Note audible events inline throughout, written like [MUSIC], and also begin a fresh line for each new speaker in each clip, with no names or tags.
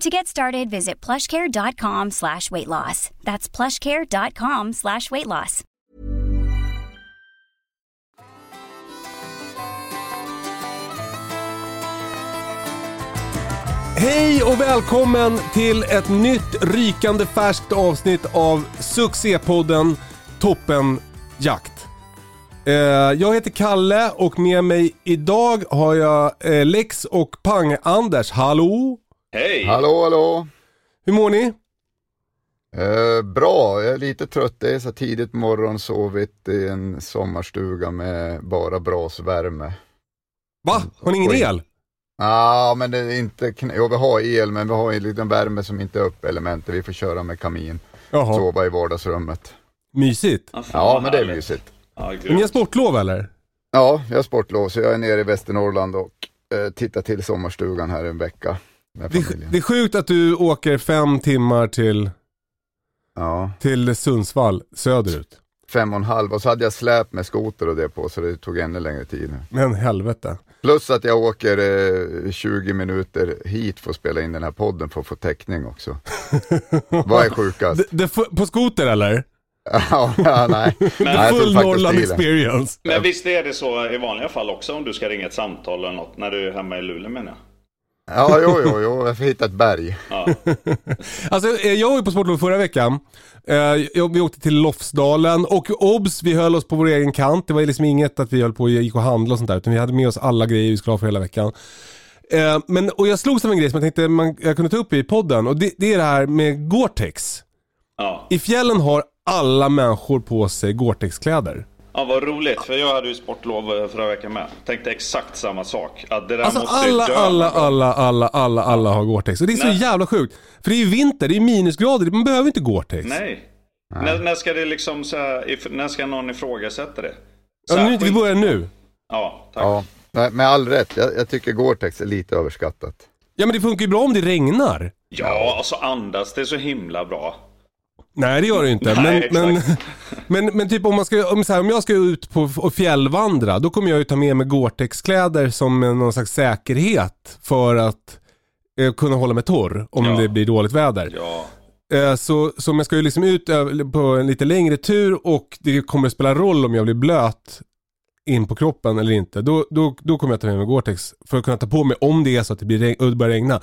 To get started, visit plushcare.com slash weight loss. That's plushcare.com slash weight loss.
Hej och välkommen till ett nytt rykande färskt avsnitt av succépodden Toppen Jakt. Eh, jag heter Kalle och med mig idag har jag eh, Lex och Pang-Anders. Hallå?
Hej!
Hallå, hallå.
Hur mår ni?
Eh, bra, jag är lite trött. Det är så tidigt morgon, sovit i en sommarstuga med bara brasvärme.
Va? Har ni ingen el?
Ja, men det är inte, kn- jo vi har el men vi har en liten värme som inte är uppelementer. Vi får köra med kamin,
Jaha,
sova i vardagsrummet.
mysigt.
fan,
Ja, men det är mysigt.
Ja,
Men ni har sportlov eller?
Ja, jag har sportlov så jag är nere i Västernorrland och eh, tittar till sommarstugan här en vecka
Det,
familjen.
det är sjukt att du åker fem timmar till,
Ja,
till Sundsvall söderut.
fem och en halv och så hade jag släp med skoter och det på så det tog ännu längre tid. nu.
Men helvete.
Plus att jag åker eh, 20 minuter hit för att spela in den här podden för att få täckning också. [LAUGHS] Vad är sjukast?
Det, det, på skoter eller? [LAUGHS]
ja, nej. [LAUGHS] tog
Full Norrland experience.
Men visst är det så i vanliga fall också om du ska ringa ett samtal eller något när du är hemma i Luleå menar jag?
Ja, jo, jo, jo, jag får hitta ett berg.
Ja. [LAUGHS]
Alltså eh, jag var ju på sportlov förra veckan. Eh, jag- Vi åkte till Lofsdalen och obs, vi höll oss på vår egen kant. Det var liksom inget att vi höll på och gick och handlade och sånt där. Utan vi hade med oss alla grejer vi skulle ha för hela veckan. Eh, Men, och jag slogs av en grej som jag tänkte man, jag kunde ta upp i podden. Och det, det är det här med Gore-Tex.
Ja.
I fjällen har alla människor på sig Gore-Tex-kläder.
Ja, vad roligt för jag hade ju sportlov eh, förra veckan med. Tänkte exakt samma sak. Att det där
Alltså
måste
alla,
dö
alla, alla, alla, alla, alla har Gore-Tex. Och det är så
Nej.
jävla sjukt. För det är ju vinter, det är minusgrader, man behöver inte Gore-Tex.
Nej. När, när ska det liksom så här, if- när ska någon ifrågasätta det?
Ja, nu, vi börjar nu.
Ja, tack.
Ja, nej, med all rätt. Jag, jag tycker Gore-Tex är lite överskattat.
Ja men det funkar ju bra om det regnar.
Ja, alltså andas det är så himla bra.
Nej det gör det inte.
Nej,
men, men, men, men typ om, man ska, om, så här, om jag ska ut på och fjällvandra, då kommer jag ju ta med mig Gore-Tex-kläder som en- någon slags säkerhet för att eh, kunna hålla mig torr om
Ja.
det blir dåligt väder.
Ja.
Eh, så, så om jag ska ju liksom ut över- på en lite längre tur och det kommer att spela roll om jag blir blöt in på kroppen eller inte. Då, då, då kommer jag ta med mig Gore-Tex för att kunna ta på mig om det är så att det blir det börjar regna.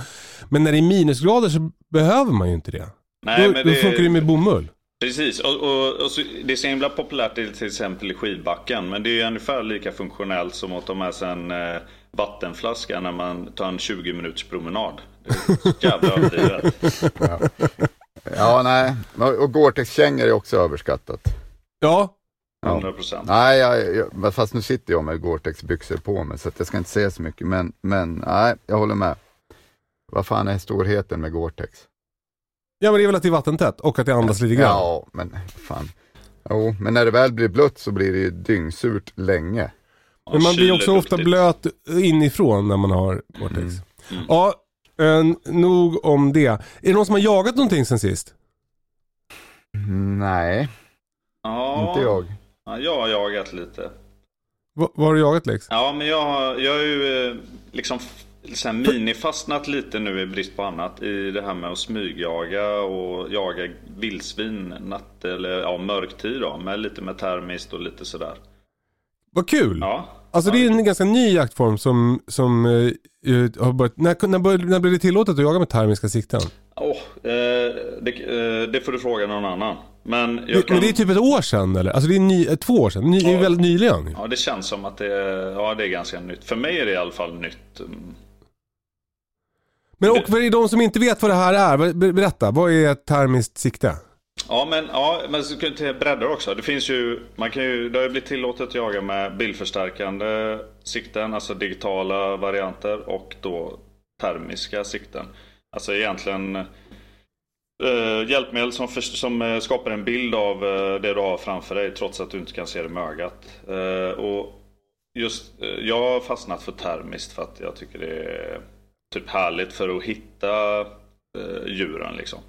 Men när det är minusgrader så behöver man ju inte det.
Nej,
då
men
då funkar det med bomull.
Precis, och, och, och så, det är så himla populärt till exempel i skidbacken. Men det är ju ungefär lika funktionellt som att ta med sig en eh, vattenflaska när man tar en 20 minuters promenad. Det är så [LAUGHS] jävla överdrivet.
Ja, nej. Och Gore-Tex-kängor är också överskattat.
Ja,
100%.
Nej, jag, jag, fast nu sitter jag med Gore-Tex-byxor på mig så att jag ska inte säga så mycket. Men, men nej, jag håller med. Vad fan är storheten med Gore-Tex?
Ja men det är väl att det är vattentätt och att det andas lite grann.
Ja, men fan. Jo, men när det väl blir blött så blir det ju dyngsurt länge.
Men man blir också ofta blöt inifrån när man har Gore-Tex. Ja, eh, nog om det. Är det någon som har jagat någonting sen sist?
Nej,
Ja,
inte jag.
Ja, jag har jagat lite.
Va, vad har du jagat Lex?
Ja, men jag har, jag har ju eh, liksom så här minifastnat lite nu i brist på annat i det här med att smygjaga och jaga vildsvin natt eller ja, mörktid då. Med lite med termiskt och lite sådär.
Vad kul!
Ja.
Alltså det är en ganska ny jaktform som, som eh, har börjat, när, när, när blev det tillåtet att jaga med termiska sikten?
Åh, eh, det, eh, det får du fråga någon annan. Men jag
Men
kan...
det är typ ett år sedan eller? Alltså det är ny, två år sedan. Ny, Det är
Ja.
väldigt nyligen.
Ja, det känns som att det är, ja, det är ganska nytt. För mig är det i alla fall nytt.
Men och för de som inte vet vad det här är, berätta. Vad är ett termiskt sikte?
Ja, men, ja, men så kan jag bredda breddar också. Det finns ju, man kan ju, det har ju blivit tillåtet att jaga med bildförstärkande sikten, alltså digitala varianter och då termiska sikten. Alltså egentligen eh, hjälpmedel som, för, som eh, skapar en bild av eh, det du har framför dig trots att du inte kan se det med ögat. Eh, och just, eh, jag har fastnat för termiskt för att jag tycker det är typ härligt för att hitta eh, djuren liksom.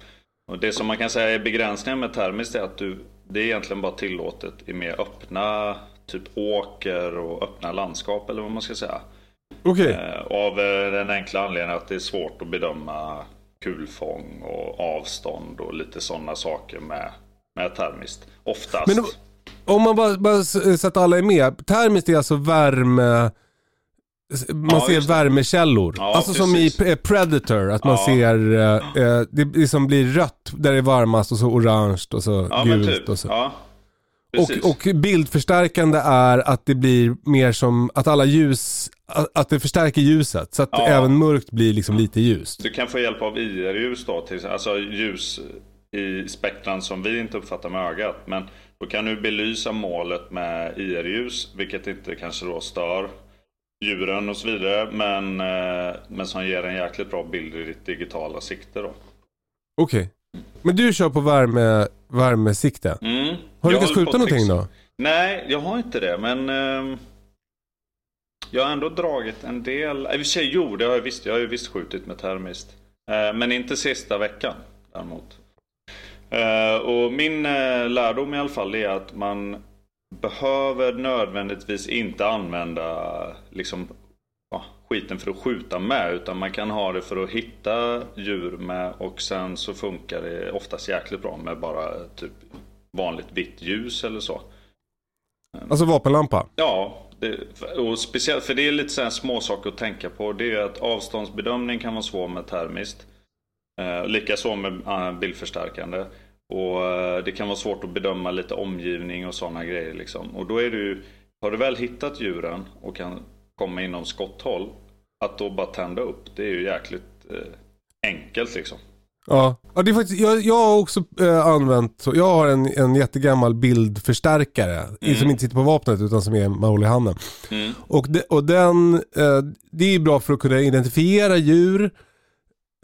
Och det som man kan säga är begränsningen med termiskt är att du, det är egentligen bara tillåtet i mer öppna, typ åker och öppna landskap eller vad man ska säga.
Okej.
Eh, av eh, den enkla anledningen att det är svårt att bedöma kulfång och avstånd och lite sådana saker med, med termiskt. Oftast.
Men om- Om man bara, bara så att alla är med. Termiskt är alltså värme... Man
Ja,
ser värmekällor.
Ja,
alltså som i
precis.
P- Predator, att man
Ja.
ser... eh, eh, det liksom blir rött där det är varmast och så orange och så gult
typ.
och så.
Precis.
Och, och bildförstärkande är att det blir mer som att alla ljus, att det förstärker ljuset. Så att även mörkt blir liksom lite ljust.
Du kan få hjälp av IR-ljus då, till, alltså ljus i spektran som vi inte uppfattar med ögat. Men då kan du belysa målet med IR-ljus, vilket inte kanske då stör djuren och så vidare. Men, eh, men som ger en jäkligt bra bild i ditt digitala sikte då.
Okej. Men du kör på värme, värmesikte.
Mm.
Har du lyckats skjuta någonting då?
Nej, jag har inte det. Men ehm, jag har ändå dragit en del. I och för sig, jo, det har jag visst. Jag har ju visst skjutit med termiskt. Eh, men inte sista veckan däremot. Eh, och min eh, lärdom i alla fall är att man behöver nödvändigtvis inte använda liksom, ja, skiten för att skjuta med. Utan man kan ha det för att hitta djur med. Och sen så funkar det oftast jäkligt bra med bara typ vanligt vitt ljus eller så.
Alltså vapenlampa?
Ja, det, och speciellt för det är lite så små saker att tänka på. Det är att avståndsbedömning kan vara svår med termiskt. Eh, Likaså med eh, bildförstärkande. Och eh, det kan vara svårt att bedöma lite omgivning och sådana grejer liksom. Och då är du, har du väl hittat djuren och kan komma inom skotthåll. Att då bara tända upp, det är ju jäkligt eh, enkelt liksom.
Ja. ja det är faktiskt, jag, jag har också eh, använt, jag har en, en jättegammal bildförstärkare. Som inte sitter på vapnet utan som är, i handen.
Mm.
Och, de, och den, eh, det är bra för att kunna identifiera djur.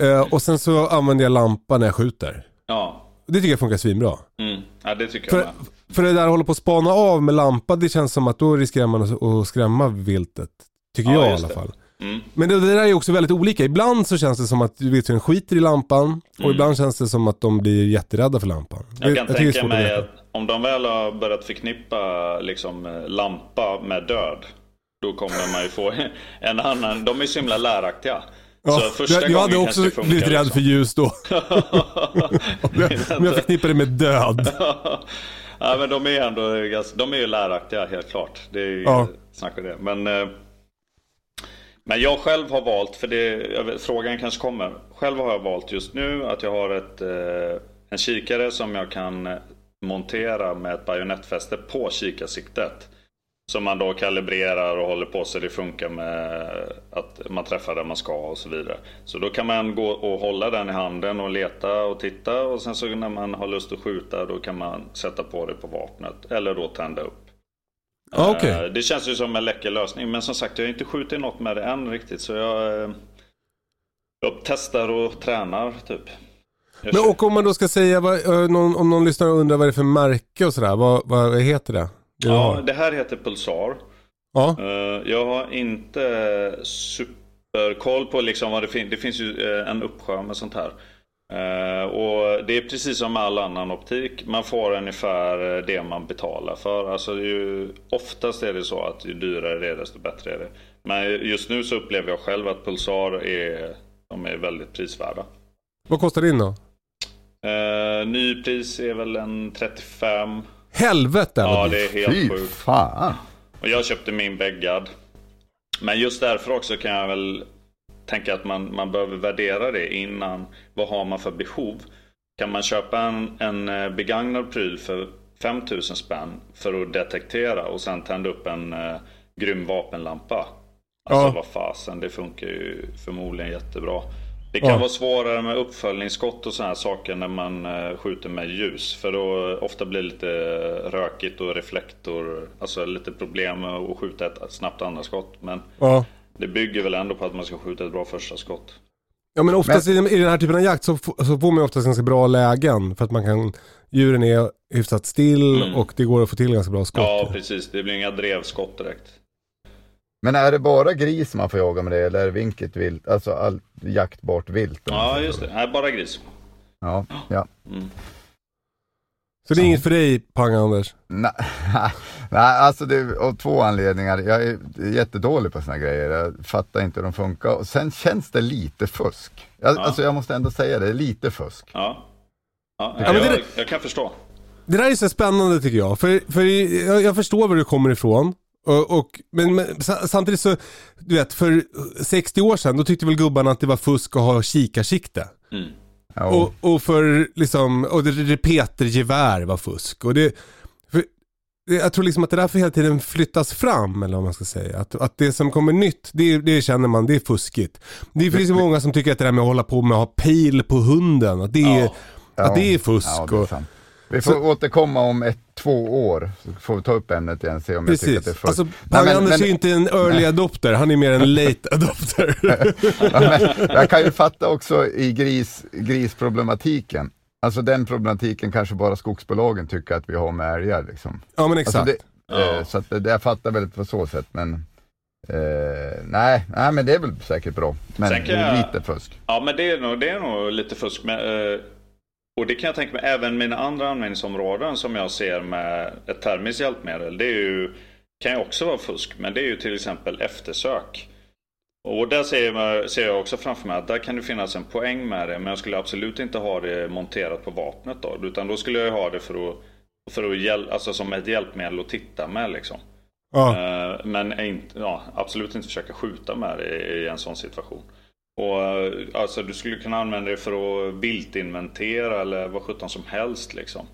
Eh, och sen så använder jag lampa när jag skjuter.
Ja,
Det tycker jag funkar svinbra.
mm. ja det tycker jag
För,
med.
för det där att hålla på att spana av med lampa, det känns som att då riskerar man att, skrämma viltet. Tycker
Ja,
jag i alla fall.
Mm.
Men det, det där är ju också väldigt olika. Ibland så känns det som att vildsvin skiter i lampan. Och
Mm.
ibland känns det som att de blir jätterädda för lampan.
Jag kan
är
tänka mig att om de väl har börjat förknippa liksom, lampa med död. Då kommer man ju få [LAUGHS] en annan. De är så himla läraktiga.
Ja,
så första
jag, jag hade också blivit rädd
liksom.
för ljus då. [LAUGHS] Om jag förknippar det med död. [LAUGHS]
ja, men de är ändå de är ju läraktiga helt klart. Det är ju
Ja.
snack om det. Men, eh, men jag själv har valt, för det, vet, frågan kanske kommer. Själv har jag valt just nu att jag har ett, eh, en kikare som jag kan montera med ett bajonettfäste på kikarsiktet. Som man då kalibrerar och håller på så det funkar med att man träffar där man ska och så vidare. Så då kan man gå och hålla den i handen och leta och titta och sen så när man har lust att skjuta då kan man sätta på det på vapnet eller då tända upp.
Okej.
Eh, Det känns ju som en läcker lösning men som sagt jag har inte skjutit något med det än riktigt så jag, eh, jag testar och tränar typ. Jag
Men och om man då ska säga, eh, om någon lyssnar och undrar vad det är för märke och sådär. Vad, vad heter det?
Ja, det här heter Pulsar.
ja.
Eh, Jag har inte superkoll på liksom vad det finns. Det finns ju eh, en uppsjö med sånt här. Eh, Och det är precis som med all annan optik. Man får ungefär det man betalar för. Alltså det är ju, oftast är det så att ju dyrare det är desto bättre är det. Men just nu så upplever jag själv att Pulsar är, de är väldigt prisvärda.
Vad kostar din då?
Nypris är väl en 35.
Helvete
Ja,
vad
det är helt
Fy
sjukt.
fan.
Och jag köpte min bäggad. Men just därför också kan jag väl tänka att man, man behöver värdera det innan. Vad har man för behov? Kan man köpa en, en eh, begagnad pryl för 5000 spänn för att detektera och sen tända upp en uh, grym vapenlampa. Alltså
Ja.
vad fasen, det funkar ju förmodligen jättebra. Det kan
Ja.
vara svårare med uppföljningsskott och sådana här saker när man eh, skjuter med ljus. För då ofta blir det lite rökigt och reflektor, alltså lite problem med att skjuta ett snabbt andra skott. Men
Ja.
det bygger väl ändå på att man ska skjuta ett bra första skott.
Ja men oftast I, i den här typen av jakt så, så får man oftast ganska bra lägen för att man kan, djuren är hyfsat still
Mm.
och det går att få till ganska bra skott.
Ja, precis. Det blir inga drevskott direkt.
Men är det bara gris man får jaga med det eller är det vinket vilt? Alltså allt jaktbart vilt?
Ja, just det. Nej, bara gris.
Ja, ja.
Så det är inget för dig Pang-Anders?
Nej, [LAUGHS] nej, alltså det är av två anledningar. Jag är jättedålig på såna grejer. Jag fattar inte hur de funkar. Och sen känns det lite fusk. Jag,
Ja.
Alltså jag måste ändå säga det, lite fusk.
Ja. Ja,
men
jag,
det-
jag kan förstå.
Det där är så spännande tycker jag. För, för jag, jag förstår var du kommer ifrån. Och, och, men, men sa- samtidigt så, du vet, för 60 år sedan då tyckte väl gubbarna att det var fusk att ha kikarsikte.
Mm.
Och, och för liksom, och det, repetergevär var fusk. Och det, för, jag tror liksom att det där får hela tiden flyttas fram, eller vad man ska säga. Att, att det som kommer nytt, det, det känner man, det är fuskigt. Det finns ju många som tycker att det där med att hålla på med att ha pejl på hunden, att det är,
Ja.
att det är fusk.
Ja, det är. Vi får
Så-
återkomma om ett, två år. Så får vi ta upp ämnet igen och se om jag tycker att det är
Precis.
fusk.
Alltså,
Nej, men-
Anders
men-
är ju inte en early adopter, han är mer en late adopter. [LAUGHS]
Ja, men jag kan ju fatta också i gris, grisproblematiken. Alltså den problematiken kanske bara skogsbolagen tycker att vi har med älgar. Liksom.
ja men exakt.
Alltså det,
Ja.
eh, så att det, jag fattar väl på så sätt. Men eh, nej, nej, men det är väl säkert bra. Men
jag-
lite fusk.
Ja, men det är nog, det är nog lite fusk. Med, eh, och det kan jag tänka mig även mina andra användningsområden som jag ser med ett termiskt hjälpmedel. Det är ju, kan ju också vara fusk, men det är ju till exempel eftersök. Och där ser jag, ser jag också framför mig att där kan det finnas en poäng med det. Men jag skulle absolut inte ha det monterat på vapnet då. Utan då skulle jag ha det för att, för att hjäl, alltså som ett hjälpmedel att titta med liksom.
ja.
Eh, Men ja, absolut inte försöka skjuta med det i en sån situation. Och alltså du skulle kunna använda det för att viltinventera eller vad sjutton som helst liksom.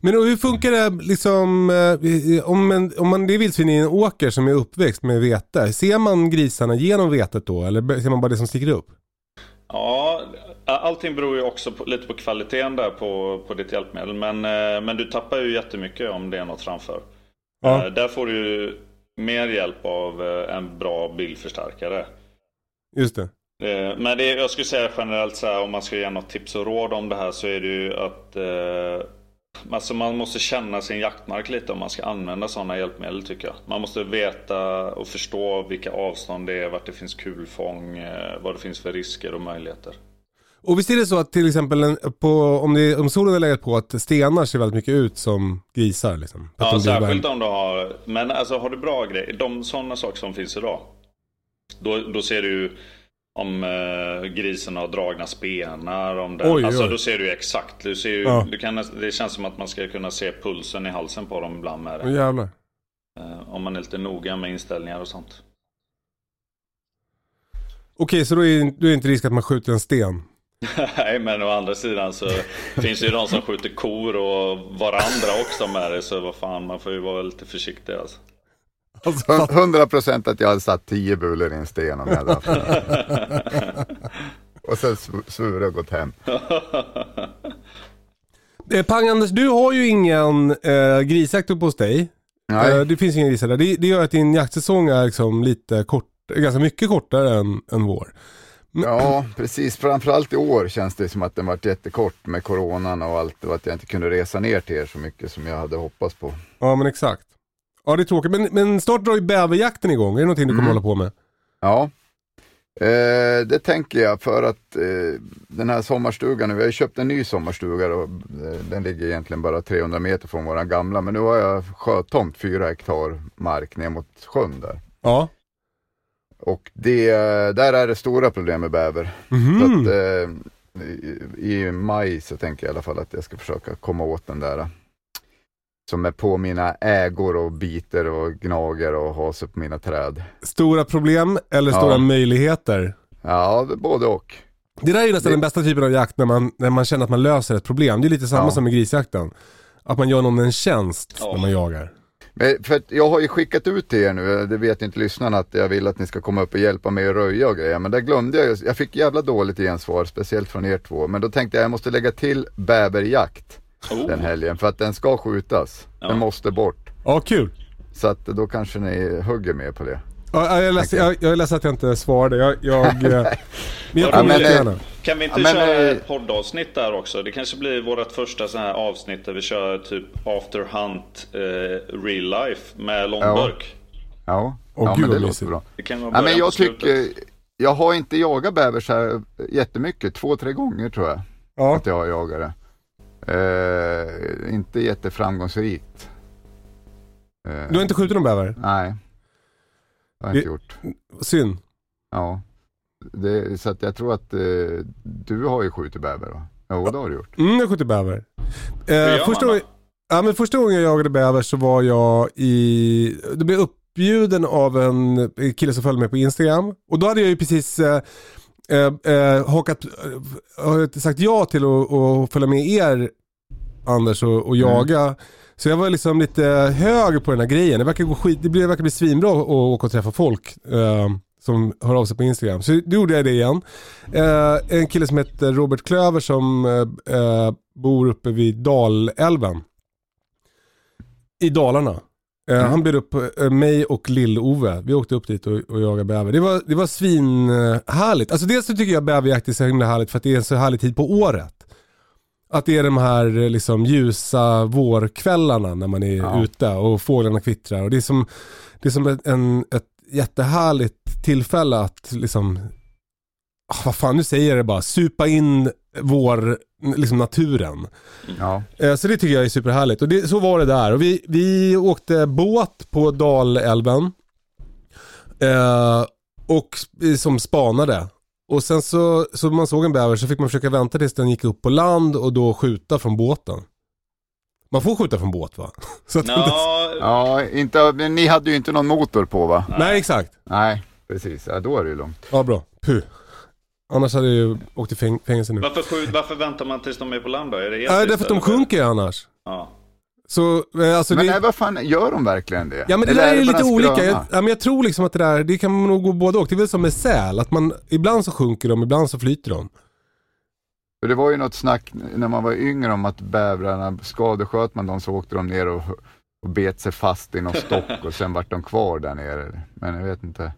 Men hur funkar det liksom, eh, om, en, om man, det är vildsvin i en åker som är uppväxt med vete, ser man grisarna genom vetet då eller ser man bara det som sticker upp?
Ja, allting beror ju också på, lite på kvaliteten där på, på ditt hjälpmedel. Men, eh, men du tappar ju jättemycket om det är något framför.
Ja.
Eh, Där får du mer hjälp av en bra bildförstärkare.
Just det.
Eh, Men det, jag skulle säga generellt så här, om man ska ge något tips och råd om det här så är det ju att eh, alltså man måste känna sin jaktmark lite om man ska använda sådana hjälpmedel tycker jag. Man måste veta och förstå vilka avstånd det är, vart det finns kulfång, eh, vad det finns för risker och möjligheter.
Och visst är det så att till exempel på, om, det, om solen är legat på att stenar ser väldigt mycket ut som grisar liksom?
Ja, särskilt om du har, men alltså har du bra grejer, de sådana saker som finns idag. Då, då ser du om eh, grisen har dragna spenar, om den,
Oj,
alltså
oj.
då ser du exakt. Du ser ju,
Ja.
du kan, det känns som att man ska kunna se pulsen i halsen på dem ibland med det.
jävlar.
Eh, om man är lite noga med inställningar och sånt.
Okej, så då är, då är det inte risk att man skjuter en sten? [LAUGHS]
Nej, men å andra sidan så [LAUGHS] finns det ju de som skjuter kor och varandra också med det. Så vad fan, man får ju vara lite försiktig alltså.
Alltså,
Hund- 100 procent att jag hade satt 10 bulor i en sten om jag hade haft den. [LAUGHS] Och sen sv- svurit och gått hem.
Pang-Anders, du har ju ingen eh, grisjakt uppe hos dig.
Nej.
Eh, det finns ingen grisar där. Det, det gör att din jaktsäsong är liksom lite kort, ganska mycket kortare än, än vår.
Ja, precis. Framförallt i år känns det som att den varit jättekort med coronan och allt och att jag inte kunde resa ner till er så mycket som jag hade hoppats på.
Ja men exakt. Ja det är tråkigt. Men, men snart drar ju bäverjakten igång. Är det någonting du kommer
Mm.
hålla på med?
Ja, eh, det tänker jag för att eh, den här sommarstugan, vi har ju köpt en ny sommarstuga och eh, den ligger egentligen bara 300 meter från våran gamla. Men nu har jag sjötomt 4 hektar mark ner mot sjön där.
Ja.
Och det, där är det stora problem med bäver. Så att, eh, i, I maj så tänker jag i alla fall att jag ska försöka komma åt den där. Som är på mina ägor och biter och gnager och har sig på mina träd.
Stora problem eller
Ja.
stora möjligheter?
Ja, både och.
Det där är ju nästan
Det-
den bästa typen av jakt när man, när man känner att man löser ett problem. Det är lite samma
Ja.
som med grisjakten. Att man gör någon en tjänst
Ja.
när man jagar.
Men för jag har ju skickat ut till er nu, det vet inte lyssnarna, att jag vill att ni ska komma upp och hjälpa mig att röja och grejer. Men där glömde jag, jag fick jävla dåligt gensvar, speciellt från er två. Men då tänkte jag jag måste lägga till bäverjakt
Oh.
den helgen, för att den ska skjutas.
Ja.
Den måste bort.
Ja, kul.
Så att då kanske ni hugger mer på det.
Ja, jag, är ledsen, jag, jag är ledsen att jag inte svarade. Jag, jag, [LAUGHS] eh, men jag
Ja,
kommer
men,
jättegärna.
Kan vi inte
Ja, men,
köra
eh,
ett poddavsnitt där också? Det kanske blir vårt första sån här avsnitt där vi kör typ After Hunt eh, Real Life med långburk.
Ja,
Åh,
ja
gud,
men det låter bra.
Det kan vara
Ja, men jag tycker, jag har inte jagat bäver så här jättemycket, två, tre gånger tror jag.
Ja.
Att jag har jagat det. Eh, inte jätteframgångsrikt. Eh,
Du har inte skjutit någon bäver?
Nej, det har jag
Det-
inte gjort.
Synd.
Ja. Det, så att jag tror att eh, du har ju skjutit bäver va? Jo, det har du gjort.
Mm, jag har skjutit bäver. Eh,
gör
första, gången, ja, men första gången jag jagade bäver så var jag i... Då blev uppbjuden av en kille som följde mig på Instagram. Och då hade jag ju precis eh, eh, hakat, har sagt ja till att följa med er Anders och, och jaga. Så jag var liksom lite hög på den här grejen. Det verkar, gå skit, det verkar bli svinbra att åka och träffa folk eh, som hör av sig på Instagram. Så då gjorde jag det igen. Eh, en kille som heter Robert Klöver som eh, eh, bor uppe vid Dalälven. I Dalarna. Eh, Han bjöd upp eh, mig och Lill-Ove. Vi åkte upp dit och, och jagade bäver. Det var, det var svinhärligt. Alltså dels så tycker jag bäverjakt är så himla härligt för att det är en så härlig tid på året. Att det är de här eh, liksom ljusa vårkvällarna när man är
Ja.
ute och fåglarna kvittrar. Och det är som, det är som ett, en, ett jättehärligt tillfälle att liksom, ah, vad fan nu säger jag det bara, supa in vår, liksom naturen.
Ja.
Eh, Så det tycker jag är superhärligt. Och det, så var det där. Och vi, vi åkte båt på Dalälven. Eh, och som spanade. Och sen så, så man såg en bäver så fick man försöka vänta tills den gick upp på land och då skjuta från båten. Man får skjuta från båt va? [LAUGHS] Så att inte,
Ja,
Ja, inte, men ni hade ju inte någon motor på va?
nej exakt.
Nej, precis. Ja, då är det ju långt.
Ja bra. Puh. Annars hade jag ju åkt i fäng- fängelse nu.
varför, varför väntar man tills de är på land då? Är det
Nej, därför att de sjunker ju annars.
Ja.
Så, eh, alltså
Men
det...
nej, vad fan, gör de verkligen det?
Ja men det
Eller
där är ju
bara
lite olika. Jag, ja, men jag tror liksom att det där, det kan nog gå både och. Det är väl som med säl, att man, ibland så sjunker de, ibland så flyter de.
Det var ju något snack när man var yngre om att bävrarna, skadesköt man dem så åkte de ner och, och bet sig fast i någon [LAUGHS] stock och sen vart de kvar där nere. Men jag vet inte.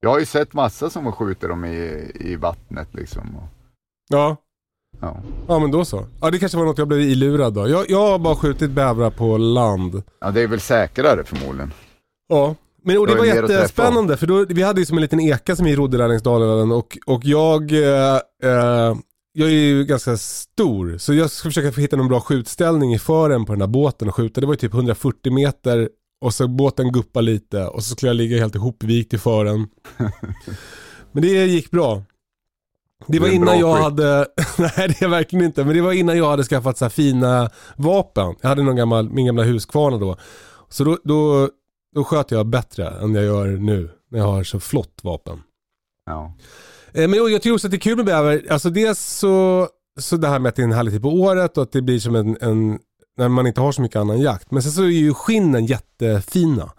Jag har ju sett massa som skjuter dem i, i vattnet liksom. Och,
Ja,
ja.
ja men då så. Ja det kanske var något jag blev ilurad då. Jag, jag har bara skjutit bävrar på land.
ja, det är väl säkrare förmodligen.
Ja. Men och det
Det
var jättespännande för då, vi hade ju som en liten eka som vi rodde där längs Dalälven och, och jag, eh, eh, jag är ju ganska stor så jag ska försöka hitta någon bra skjutställning i fören på den där båten och skjuta. Det var ju typ 140 meter och så båten guppar lite och så skulle jag ligga helt ihopvikt i fören. [LAUGHS] Men det gick bra. Det var
en
innan jag
skytt.
hade, [LAUGHS] nej det är verkligen inte, men det var innan jag hade skaffat så här fina vapen. Jag hade någon gammal, min gamla Husqvarna då. Så då, då, då sköt jag bättre än jag gör nu när jag har så flott vapen.
Ja.
Eh, Men jag tycker också att det är kul med bäver. Alltså dels så, så det här med att det är en härlig tid på året och att det blir som en, en när man inte har så mycket annan jakt. Men sen så är ju skinnen jättefina.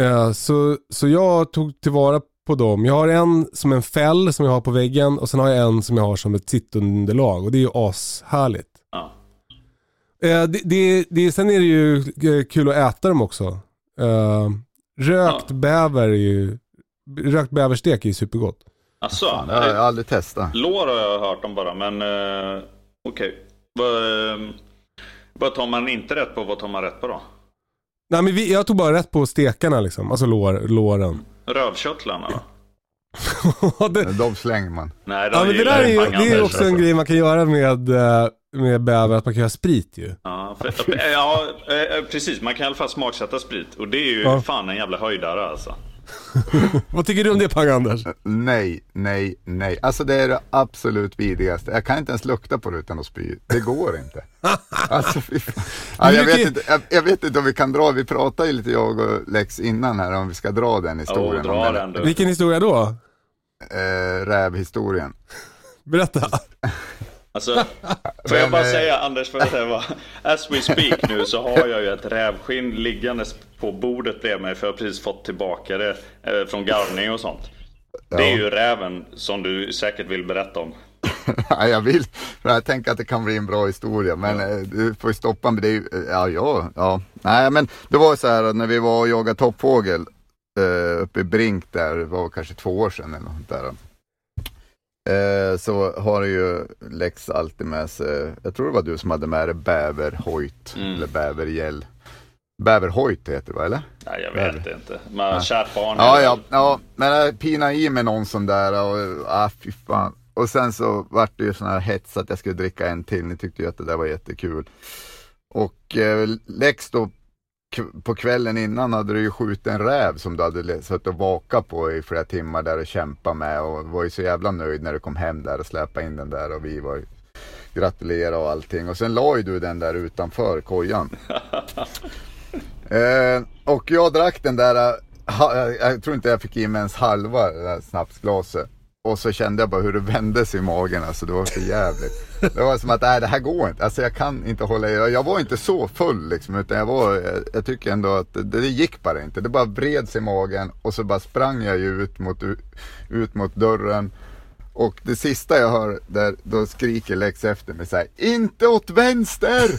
Eh, Så, så jag tog tillvara på dem. Jag har en som en fäll som jag har på väggen och sen har jag en som jag har som ett sittunderlag och det är ju ashärligt.
Ja.
Eh, det, det, det, sen är det ju eh, kul att äta dem också. Eh, rökt
Ja.
bäver är ju, rökt bäverstek är ju supergott.
Alltså,
Fan, det har jag aldrig testat.
lår har jag hört om bara, men eh, okej. Vad, eh, vad tar man inte rätt på, vad tar man rätt på då?
Nej men vi, jag tog bara rätt på stekarna liksom, alltså lår, låren.
Rövköttlarna? [LAUGHS]
Ja, det,
De slänger man.
Nej, de
ja men det där är ju det är också en grej man kan göra med, eh, med bäver, att man kan göra sprit ju.
Ja, för, ja, eh, precis. Man kan i alla fall smaksätta sprit. Och det är ju
Ja.
fan en jävla höjdare alltså. [LAUGHS]
Vad tycker du om det Pang-Anders?
Nej, nej, nej. Alltså det är det absolut vidrigaste. Jag kan inte ens lukta på det utan att spy. Det går inte. [LAUGHS] Alltså, ja, jag, vet inte, jag, jag vet inte om vi kan dra, vi pratade ju lite jag och Lex innan här om vi ska dra den historien. Om
dra den.
Vilken historia då?
Eh, rävhistorien.
Berätta. [LAUGHS]
Alltså, [LAUGHS] får jag bara
eh,
säga Anders, för att säga vad, as we speak nu så har jag ju ett rävskinn liggandes på bordet bredvid mig för jag har precis fått tillbaka det eh, från garvning och sånt. Det är ju räven som du säkert vill berätta om. [LAUGHS]
Ja, jag vill, för jag tänker att det kan bli en bra historia, men eh, du får ju stoppa mig. Det är ju, eh, ja, ja, ja. Nej, men det var så här att när vi var och jagade toppfågel eh, uppe i Brink där, det var kanske två år sedan eller något där. Eh, så har ju Lex alltid med sig, jag tror det var du som hade med dig bäverhojt,
Mm.
eller bävergäll. Bäverhojt heter det va, eller?
Nej, jag vet inte. Men kärt barn.
Ja, ja, ja, men pinade i mig någon sån där och, ah, fy fan. Och sen så vart det ju sån här hets att jag skulle dricka en till. Ni tyckte ju att det där var jättekul. Och eh, Lex då på kvällen innan hade du ju skjutit en räv som du hade suttit och vakat på i flera timmar där och kämpat med och var ju så jävla nöjd när du kom hem där och släpade in den där och vi var gratulera och allting. Och sen la ju du den där utanför kojan. [LAUGHS] Eh, och jag drack den där, eh, jag tror inte jag fick i mig ens halva det där snapsglaset. Och så kände jag bara hur det vände sig i magen, alltså det var för jävligt. Det var som att, nej det här går inte, alltså jag kan inte hålla i. Jag var inte så full liksom, utan jag var, jag, jag tycker ändå att det, det gick bara inte. Det bara vred sig i magen och så bara sprang jag ju ut mot, ut mot dörren. Och det sista jag hör, där, då skriker Lex efter mig så här, inte åt vänster!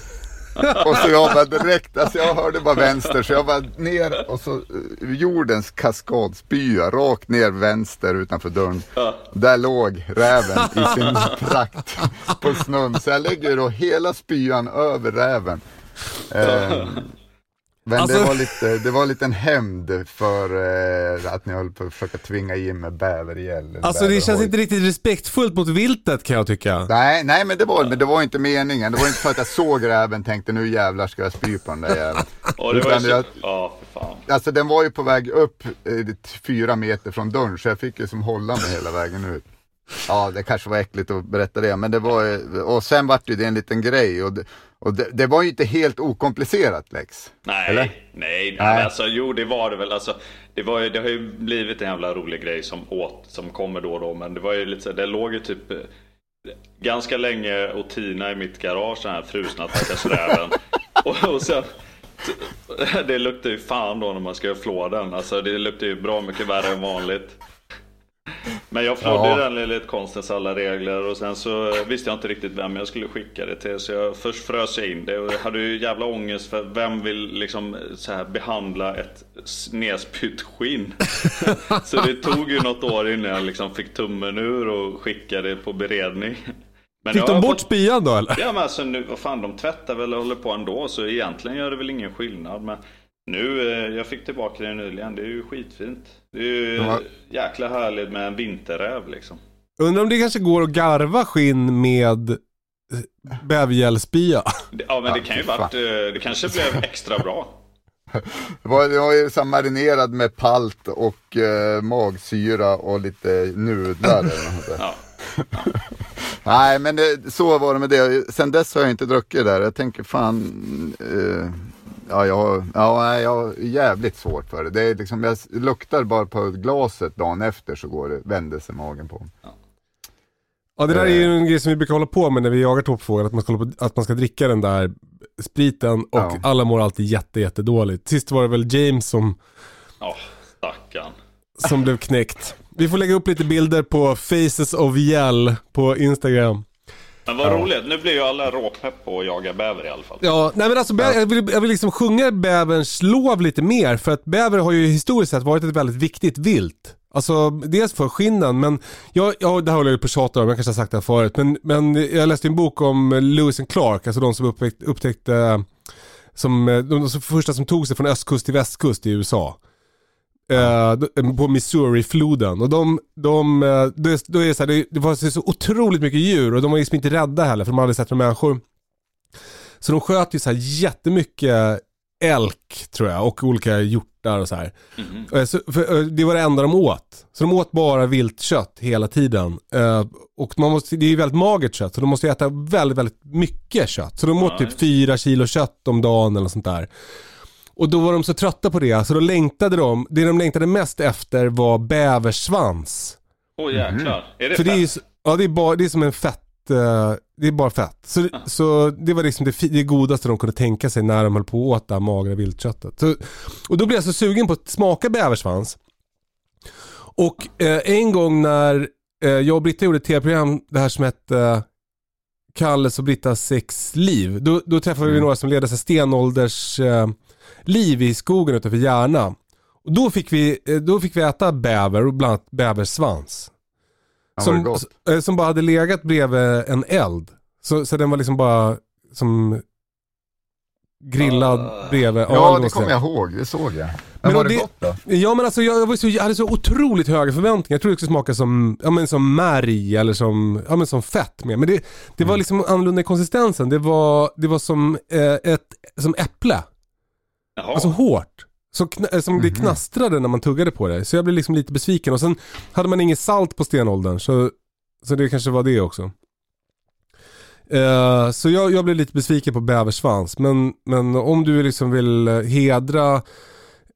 [LAUGHS] Och så jag bara direkt, alltså jag hörde bara vänster så jag bara ner och så eh, jordens kaskadspya rakt ner vänster utanför dörren. Där låg räven i sin prakt på snön. Så jag lägger då hela spyan över räven. Eh, men
Alltså-
det var lite, det var lite en hämnd för eh, att ni höll på att försöka tvinga in med bävergäll. eller
Alltså det känns
bäverhoj.
inte riktigt respektfullt mot viltet kan jag tycka.
Nej, nej men, det var, men det var inte meningen. Det var inte för att jag såg räven tänkte nu jävlar ska jag spy på den där jäveln. [LAUGHS]
Och det var så...
jag-
för fan.
Alltså den var ju på väg upp eh, fyra meter från dörren så jag fick ju som hålla mig hela vägen ut. Ja, det kanske var äckligt att berätta det, men det var och sen vart det en liten grej och, det, och det, det var ju inte helt okomplicerat Lex.
Nej,
Eller?
nej, nej. Alltså, jo det var det väl. Alltså, det, var ju, det har ju blivit en jävla rolig grej som, åt, som kommer då och då. Men det var ju lite det låg ju typ eh, ganska länge och tina i mitt garage den här frusna stackars räven. [LAUGHS] och, och sen det luktar ju fan då när man ska flå den. Alltså det luktar ju bra mycket värre än vanligt. Men jag flådde
Ja.
den enligt konstens alla regler och sen så visste jag inte riktigt vem jag skulle skicka det till. Så jag först frös jag in det och jag hade ju jävla ångest för vem vill liksom så här behandla ett nedspytt skinn. [LAUGHS] så det tog ju något år innan jag liksom fick tummen ur och skickade det på beredning. Men
Fick de bort
fått-
spyan då eller?
Ja men alltså nu, vad fan de tvättar väl och håller på ändå så egentligen gör det väl ingen skillnad. Men nu, eh, jag fick tillbaka det nyligen, det är ju skitfint. Det är ju
Ja.
jäkla härligt med en vinterräv liksom.
Undrar om det kanske går att garva skinn med bävergällspya.
Ja men det [LAUGHS] kan ju varit, eh, det kanske blev extra bra. [LAUGHS]
Det var, det var ju så marinerad med palt och eh, magsyra och lite nudlar eller något där.
Ja. [LAUGHS]
Nej men det, så var det med det. Sen dess har jag inte druckit där. Jag tänker fan, eh, ja, jag, ja jag har jävligt svårt för det. det är liksom, jag luktar bara på glaset dagen efter så går det, vänder sig magen på.
Ja det där är ju en grej som vi brukar hålla på med när vi jagar toppfågel. Att man ska, på, att man ska dricka den där spriten och
Ja.
alla mår alltid jätte, jätte dåligt. Sist var det väl James som,
Ja, stackarn.
som blev knäckt. Vi får lägga upp lite bilder på Faces of Yell på Instagram.
Men vad roligt, nu blir ju alla råpepp på att jaga bäver i alla fall.
Ja, nej men alltså bä- jag, vill, jag vill liksom sjunga bäverns lov lite mer för att bäver har ju historiskt sett varit ett väldigt viktigt vilt. Alltså dels för skinnen men, jag, ja, det här håller jag på att tjata om, jag kanske har sagt det här förut. Men, men jag läste en bok om Lewis and Clark, alltså de som upptäckte, upptäckte som, de, de första som tog sig från östkust till västkust i USA. Eh, d- på Missouri-floden. Och de, de, eh, det, då är så här, det, det var så otroligt mycket djur och de var liksom inte rädda heller för de hade aldrig sett några människor. Så de sköt ju så här jättemycket elk tror jag och olika hjortar och så här. Eh, Så, för, eh, det var det enda de åt. Så de åt bara viltkött hela tiden. Eh, och man måste, det är ju väldigt magert kött så de måste äta väldigt, väldigt mycket kött. Så de åt typ fyra kilo kött om dagen eller sånt där. Och då var de så trötta på det så då längtade de, det de längtade mest efter var bäversvans.
Åh jäklar. Är det
För det är ju,
fett?
Ja, det är, bara, det är som en fett, eh, det är bara fett. Så, så det var liksom det, det godaste de kunde tänka sig när de höll på att åt det här magra viltköttet. Så, och då blev jag så sugen på att smaka bäversvans. Och eh, en gång när eh, jag och Britta gjorde ett tv-program, det här som hette eh, Kalles och Brittas sexliv. Då, då träffade vi några som ledde stenålders eh, liv i skogen utanför Järna. Och då fick vi, eh, då fick vi äta bäver och bland annat bäversvans. Som, eh, som bara hade legat bredvid en eld. Så, så den var liksom bara som grillad bredvid.
Ah. Ja, det kommer jag ihåg. Det såg jag. Men,
Men
var det,
det-
gott då?
Ja men alltså jag, var så, jag hade så otroligt höga förväntningar. Jag trodde det skulle smaka som, ja, men som märg eller som, ja, men som fett med. Men det, det
Mm.
var liksom annorlunda i konsistensen. Det var, det var som, eh, ett, som äpple.
Jaha.
Alltså hårt. Så kn- eh, som det
Mhm.
knastrade när man tuggade på det. Så jag blev liksom lite besviken. Och sen hade man inget salt på stenåldern. Så, så det kanske var det också. Eh, så jag, jag blev lite besviken på bäversvans. Men, men om du liksom vill eh, hedra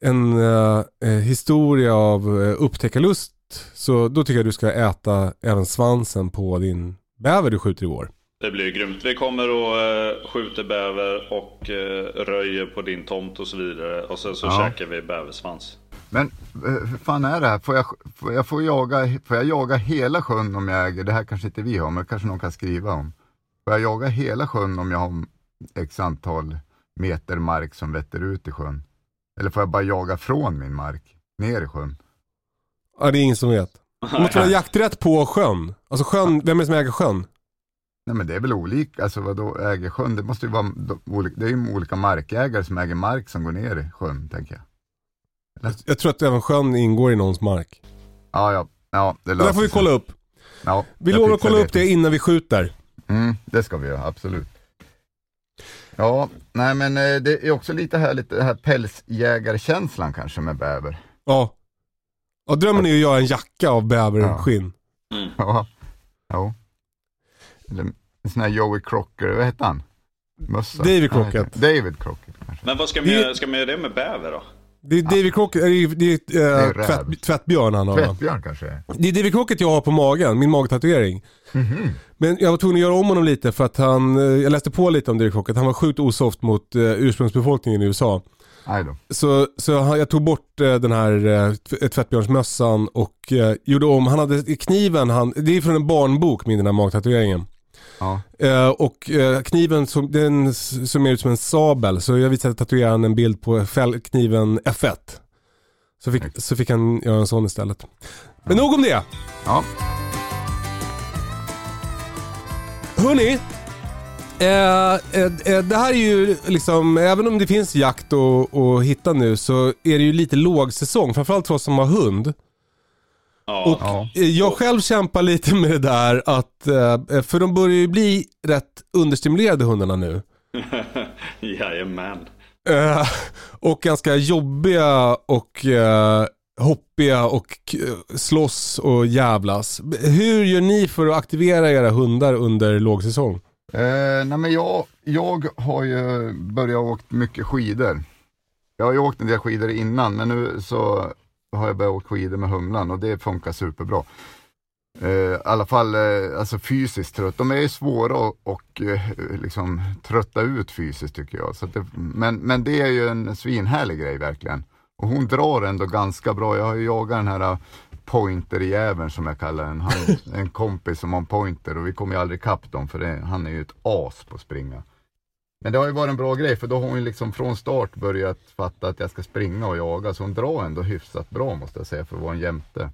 en eh, historia av uh, upptäckarlust. Så då tycker jag du ska äta även svansen på din bäver du skjuter i år.
Det blir grymt. Vi kommer och uh, skjuter bäver och eh, röjer på din tomt och så vidare. Och sen så
Ja.
käkar vi bäversvans.
Men eh, hur fan är det här? Får jag, får jag, får jaga, får jag jaga hela sjön om jag äger, det här kanske inte vi har, men kanske någon kan skriva om. Får jag jaga hela sjön om jag har x antal meter mark som vetter ut i sjön? Eller får jag bara jaga från min mark, ner i sjön?
Ja, det är ingen som vet. [LAUGHS] Du måste ha jakträtt på sjön. Alltså sjön, vem är det som äger sjön?
Nej men det är väl olika, alltså vadå äger sjön? Det måste ju vara, det är ju olika markägare som äger mark som går ner i sjön, tänker jag.
Jag tror att även sjön ingår i någons mark.
Ja, ja, ja det
Det
löser
där får vi kolla upp.
Ja,
Vi lovar att kolla upp det innan vi skjuter.
Mm, det ska vi göra, absolut. Ja, nej men eh, det är också lite härligt det här pälsjägarkänslan kanske med bäver.
Ja. ja drömmen är ju att göra en jacka av bäverskinn.
Ja, ja. Eller en [LAUGHS] sån här Joey Crocker, vad hette han? Mössa?
David Crockett.
David Crockett kanske.
Men vad ska man,
Det-
göra, ska man göra det med bäver då?
Det är David Crockett, det är, det är,
är
äh,
räv.
tvätt, tvättbjörn han har.
Tvättbjörn kanske är.
Det är David Crockett jag har på magen, min magtatuering.
Mhm.
Men jag var tvungen att göra om honom lite för att han, eh, jag läste på lite om David Crockett, han var sjukt osoft mot uh, ursprungsbefolkningen i USA. Så, så jag tog bort eh, den här tvättbjörnsmössan och eh, gjorde om, han hade kniven, han, det är från en barnbok min den här magtatueringen.
Ja.
Eh, och eh, kniven som, den ser ut som en sabel så jag visade tatueraren en bild på fäll, kniven F1. Så fick, så fick han göra en sån istället. Men nog om det.
ja.
Hörni, eh, eh, eh, det här är ju liksom, även om det finns jakt och, och hitta nu så är det ju lite lågsäsong, framförallt för oss som har hund.
Ja.
Och
Ja.
eh, jag själv kämpar lite med det där att, eh, för de börjar ju bli rätt understimulerade hundarna nu. [LAUGHS]
Jajamän.
Eh, och ganska jobbiga och eh, hoppiga och eh, slåss och jävlas. Hur gör ni för att aktivera era hundar under lågsäsong?
Eh, nej men jag, jag har ju börjat åka mycket skidor. Jag har ju åkt en del skidor innan men nu så har jag börjat åka skidor med Humlan och det funkar superbra. Eh, I alla fall eh, alltså fysiskt trött. De är ju svåra att och, eh, liksom, trötta ut fysiskt tycker jag. Så det, men, men det är ju en svinhärlig grej verkligen. Och hon drar ändå ganska bra. Jag har ju jagat den här pointer-jäveln som jag kallar den. Han, [LAUGHS] en kompis som har en pointer och vi kommer ju aldrig ikapp dem för det, han är ju ett as på att springa. Men det har ju varit en bra grej för då har hon liksom från start börjat fatta att jag ska springa och jaga. Så hon drar ändå hyfsat bra måste jag säga för att vara en jämte.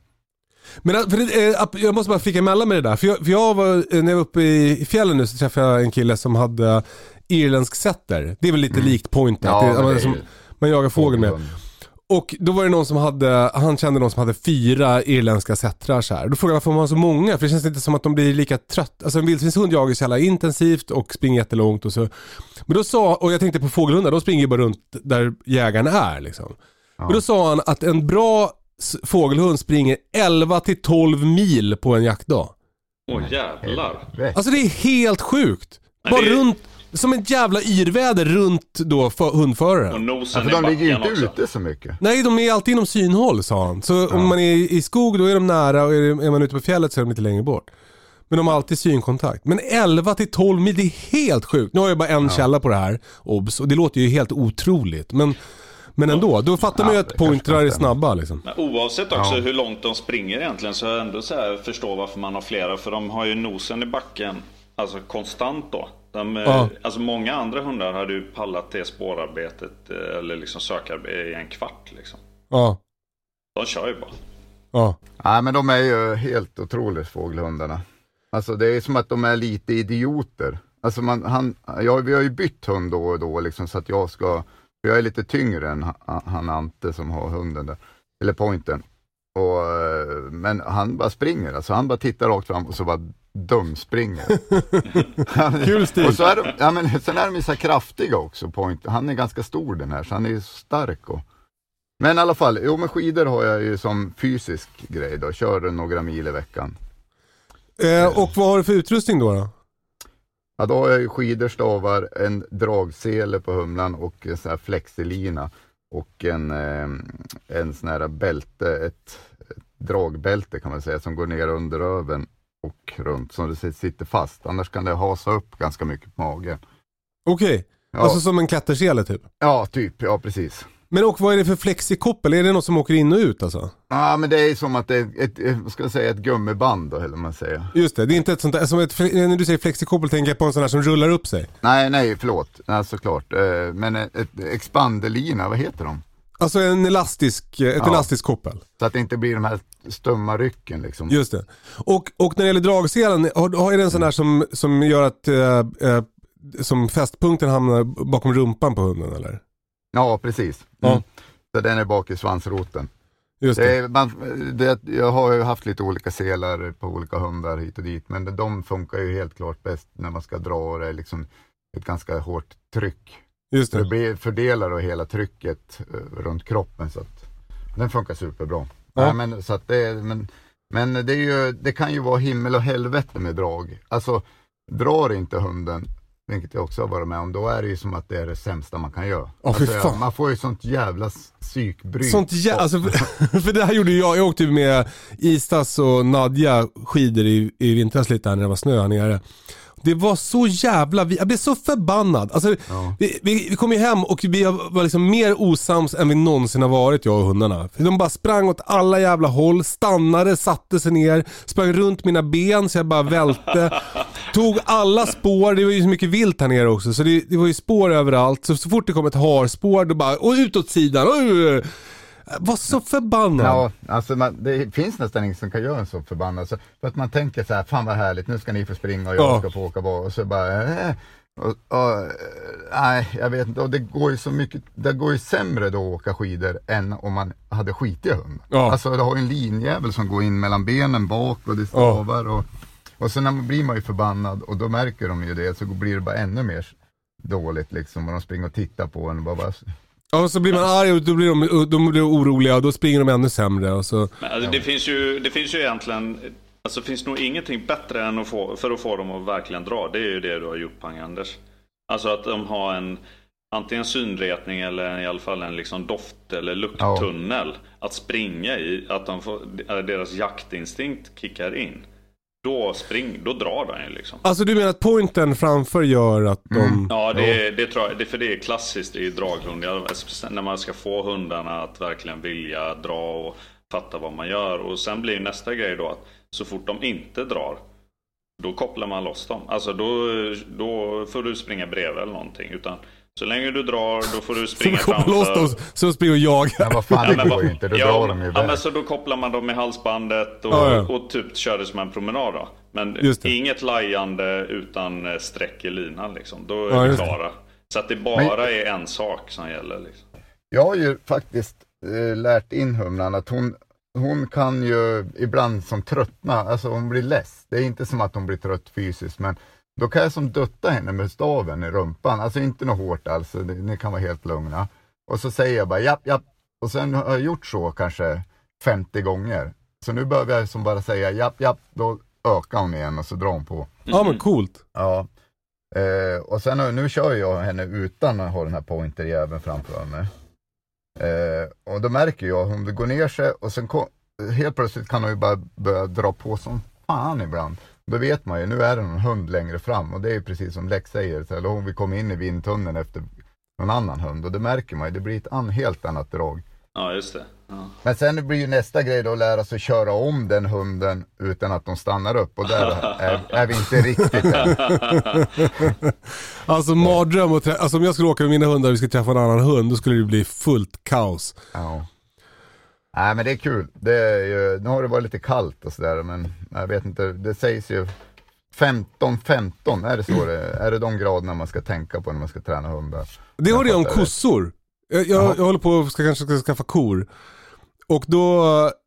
Men för det, eh, jag måste bara flika emellan med det där. För jag, för jag var, eh, när jag var uppe i fjällen nu så träffade jag en kille som hade irländsk setter. Det är väl lite likt pointer.
Ja, är
som, man jagar fågel med. Och då var det någon som hade, han kände någon som hade fyra irländska settrar så här. Då frågade jag varför man har så många? För det känns inte som att de blir lika trötta. Alltså en vildsvinshund jagar ju så jävla intensivt och springer jättelångt och så. Men då sa, och jag tänkte på fågelhundar, de springer ju bara runt där jägaren är liksom. Men då sa han att en bra fågelhund springer 11 till 12 mil på en jaktdag.
Åh jävlar.
Väck.
Alltså det är helt sjukt. Bara runt, som ett jävla yrväder runt då för,
Och
hundföraren.
nosen
Ja, för de ligger ju inte
också.
ute så mycket.
Nej, de är alltid inom synhåll sa han. Så om man är i skog då är de nära och är man ute på fjället så är de lite längre bort. Men de har alltid synkontakt. Men 11 till 12 mil, det är helt sjukt. Nu har jag bara en källa på det här, obs, och det låter ju helt otroligt. Men, men ändå, då fattar man ju
Ja,
att pointrar är snabba liksom.
Men oavsett också
Ja.
hur långt de springer egentligen så är jag ändå så här förstår varför man har flera. För de har ju nosen i backen, alltså konstant då. De,
Ja.
Alltså många andra hundar hade ju pallat det spårarbetet eh, eller liksom sökarbete i en kvart liksom.
Ja,
De kör ju bara.
ja.
Nej men de är ju helt otroligt fågelhundarna. Alltså det är som att de är lite idioter. Alltså man, han, ja, vi har ju bytt hund då och då liksom så att jag ska, för jag är lite tyngre än han, han Ante som har hunden där, eller pointen. Och, men han bara springer, alltså han bara tittar rakt fram och så bara dumspringer. [LAUGHS]
Kul stil.
och så är de, ja, men sen är de ju så här kraftiga också, point. Han är ganska stor den här, så han är ju stark. Och, men i alla fall, jo men skidor har jag ju som fysisk grej då, kör några mil i veckan.
Eh, och vad har du för utrustning då? då?
Ja, då har jag ju skidor, stavar, en dragsele på humlan och en sån här flexilina och en, eh, en sån här bälte, ett, ett dragbälte kan man säga som går ner under röven och runt så det sitter fast. Annars kan det hasa upp ganska mycket på magen.
Okej,
Ja,
alltså som en klättersele typ.
ja typ, ja precis.
Men och vad är det för flexikoppel? Är det något som åker in och ut alltså?
Ja, men det är som att det är ett, ett, vad ska jag säga, ett gummiband då, eller man säger.
Just det, det är inte ett sånt där, som ett, fle- när du säger flexikoppel tänker jag på en sån här som rullar upp sig.
Nej, nej, förlåt. Nej, såklart. Eh, Men ett, ett expanderlina, vad heter de?
Alltså en elastisk, ett
Ja.
elastiskt koppel.
Så att det inte blir de här stumma rycken liksom.
Just det. Och, och när det gäller dragselen, har, har är det en sån där som, som gör att eh, eh, som fästpunkten hamnar bakom rumpan på hunden eller?
Ja, precis.
Ja.
Mm. Så den är bak i svansroten.
Just
Det
det.
man, det, jag har ju haft lite olika selar på olika hundar hit och dit, men de funkar ju helt klart bäst när man ska dra och det är liksom ett ganska hårt tryck.
Just
det
det.
fördelar då hela trycket eh, runt kroppen så att den funkar superbra.
Ja.
Nej, men, så att det, men, men det, är ju, det kan ju vara himmel och helvete med drag. Alltså, drar inte hunden, vilket jag också har varit med om, då är det ju som att det är det sämsta man kan göra.
Fy
alltså,
fan.
man får ju sånt jävla psykbryt.
Sånt jä- alltså, för, [LAUGHS] för det här gjorde jag, jag åkte med Istas och Nadja skidor i, i vintras lite här när det var snö här nere. Det var så jävla, vi- jag blev så förbannad. Alltså, vi, vi, vi kom ju hem och vi var liksom mer osams än vi någonsin har varit jag och hundarna. De bara sprang åt alla jävla håll, stannade, satte sig ner, sprang runt mina ben så jag bara välte. [LAUGHS] Tog alla spår, det var ju så mycket vilt här nere också så det, det var ju spår överallt. Så, så fort det kom ett harspår då bara, och ut åt sidan. Jag var så förbannad.
Ja, alltså man, det finns nästan ingen som kan göra en så förbannad. Så, för att man tänker så här, fan vad härligt, nu ska ni få springa och jag
Ja.
ska få åka bak. Och så bara, eh, och, och, nej jag vet inte. Och det går ju så mycket, det går ju sämre då att åka skidor än om man hade skitiga hundar.
Ja.
Alltså det har ju en linjävel som går in mellan benen bak och det stavar. Och, och när man blir man ju förbannad och då märker de ju det så blir det bara ännu mer dåligt liksom. Och de springer och tittar på en och bara, bara
Ja, och så blir man arg och då blir de, de blir oroliga och då springer de ännu sämre. Och så.
Men alltså, det, finns ju, det finns ju egentligen, alltså finns nog ingenting bättre än att få, för att få dem att verkligen dra. Det är ju det du har gjort Pang-Anders. Alltså att de har en, antingen synretning eller i alla fall en liksom doft eller lukttunnel att springa i. Att de får, deras jaktinstinkt kickar in. Då spring, då drar de ju liksom.
Alltså du menar att pointen framför gör att de...
Ja, det, det tror jag. Det, för det är klassiskt i draghund. När man ska få hundarna att verkligen vilja dra och fatta vad man gör. Och sen blir nästa grej då att så fort de inte drar, då kopplar man loss dem. Alltså då, då får du springa bredvid eller någonting. Utan så länge du drar, då får du
Så
springa
kopplar loss
framför.
dem så springer och jagar.
ja vad fan det
men
går ju inte, då
ja,
drar de ju
Ja
iväg.
men så då kopplar man dem i halsbandet och,
Ja, ja.
och typ kör det som en promenad då. Men inget lajande utan eh, streck i linan liksom. Då är
Ja,
vi klara. Så att det bara är en sak som gäller liksom.
Jag har ju faktiskt eh, lärt in humlan att hon, hon kan ju ibland som tröttna, alltså hon blir less. Det är inte som att hon blir trött fysiskt men då kan jag som dutta henne med staven i rumpan, alltså inte något hårt alls, ni kan vara helt lugna. Och så säger jag bara japp, japp. Och sen har jag gjort så kanske 50 gånger. Så nu behöver jag som bara säga japp, japp, då ökar hon igen och så drar hon på.
Ja men coolt.
Ja. Eh, och sen nu kör jag henne utan att ha den här pointerjäveln framför mig. Eh, och då märker jag det går ner sig och sen kom, helt plötsligt kan hon ju bara börja dra på som fan ibland. Då vet man ju, nu är det någon hund längre fram och det är ju precis som Lex säger, så eller om vi kommer in i vindtunneln efter någon annan hund och det märker man ju, det blir ett an, helt annat drag.
Ja, just det. Ja.
Men sen blir ju nästa grej då att lära sig köra om den hunden utan att de stannar upp och där är, är vi inte riktigt än. [LAUGHS]
Alltså mardröm och trä- alltså om jag skulle åka med mina hundar och vi skulle träffa en annan hund, då skulle det bli fullt kaos.
Ja. Nej men det är kul. Det är ju, nu har det varit lite kallt och sådär men jag vet inte, det sägs ju 15-15, är det så det Är det de graderna man ska tänka på när man ska träna hundar?
Det hörde jag om kossor. Jag, jag, jag håller på att ska, kanske ska skaffa kor. Och då,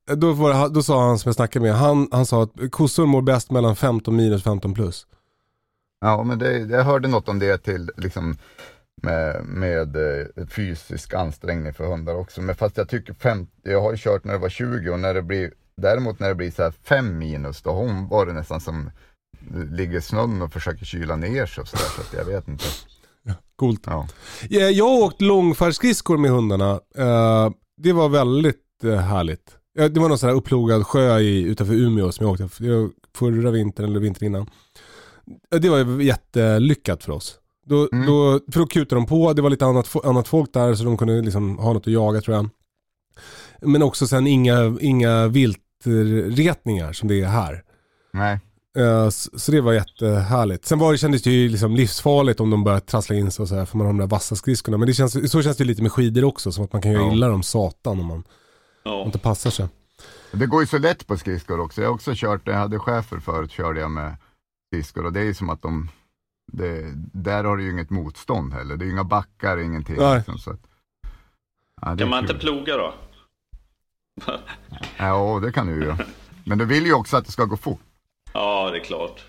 då, det, då sa han som jag snackade med, han, han sa att kossor mår bäst mellan 15 minus 15 plus.
Ja men det, jag hörde något om det till liksom med, med eh, fysisk ansträngning för hundar också. Men fast jag tycker 50, jag har ju kört när det var 20 och när det blir Däremot när det blir så här 5 minus då har hon varit nästan som ligger i snön och försöker kyla ner sig och sådär så att jag vet inte. [LAUGHS]
Coolt.
Ja.
Ja, Jag har åkt långfärdsskridskor med hundarna. Eh, det var väldigt eh, härligt. Det var någon sån här upplogad sjö i, utanför Umeå som jag åkte förra vintern eller vintern innan. Det var jättelyckat för oss. Då,
Mm.
då, för då kutade de på, det var lite annat, annat folk där så de kunde liksom ha något att jaga tror jag. Men också sen inga, inga viltretningar som det är här.
Nej.
Eh, Så det var jättehärligt. Sen var det, kändes det ju liksom livsfarligt om de började trassla in sig och så här, för man har de där vassa skridskorna. Men det känns, så känns det ju lite med skidor också, som att man kan göra
Ja.
illa dem satan om man
Ja.
inte passar sig.
Det går ju så lätt på skridskor också. Jag har också kört, när jag hade chefer förut körde jag med skridskor och det är ju som att de, det, där har du ju inget motstånd heller. Det är ju inga backar, ingenting.
Nej.
Liksom, så att, ja, det är
Kan man
kul.
inte ploga då?
Ja, det kan du ju. Men du vill ju också att det ska gå fort.
Ja, det är klart.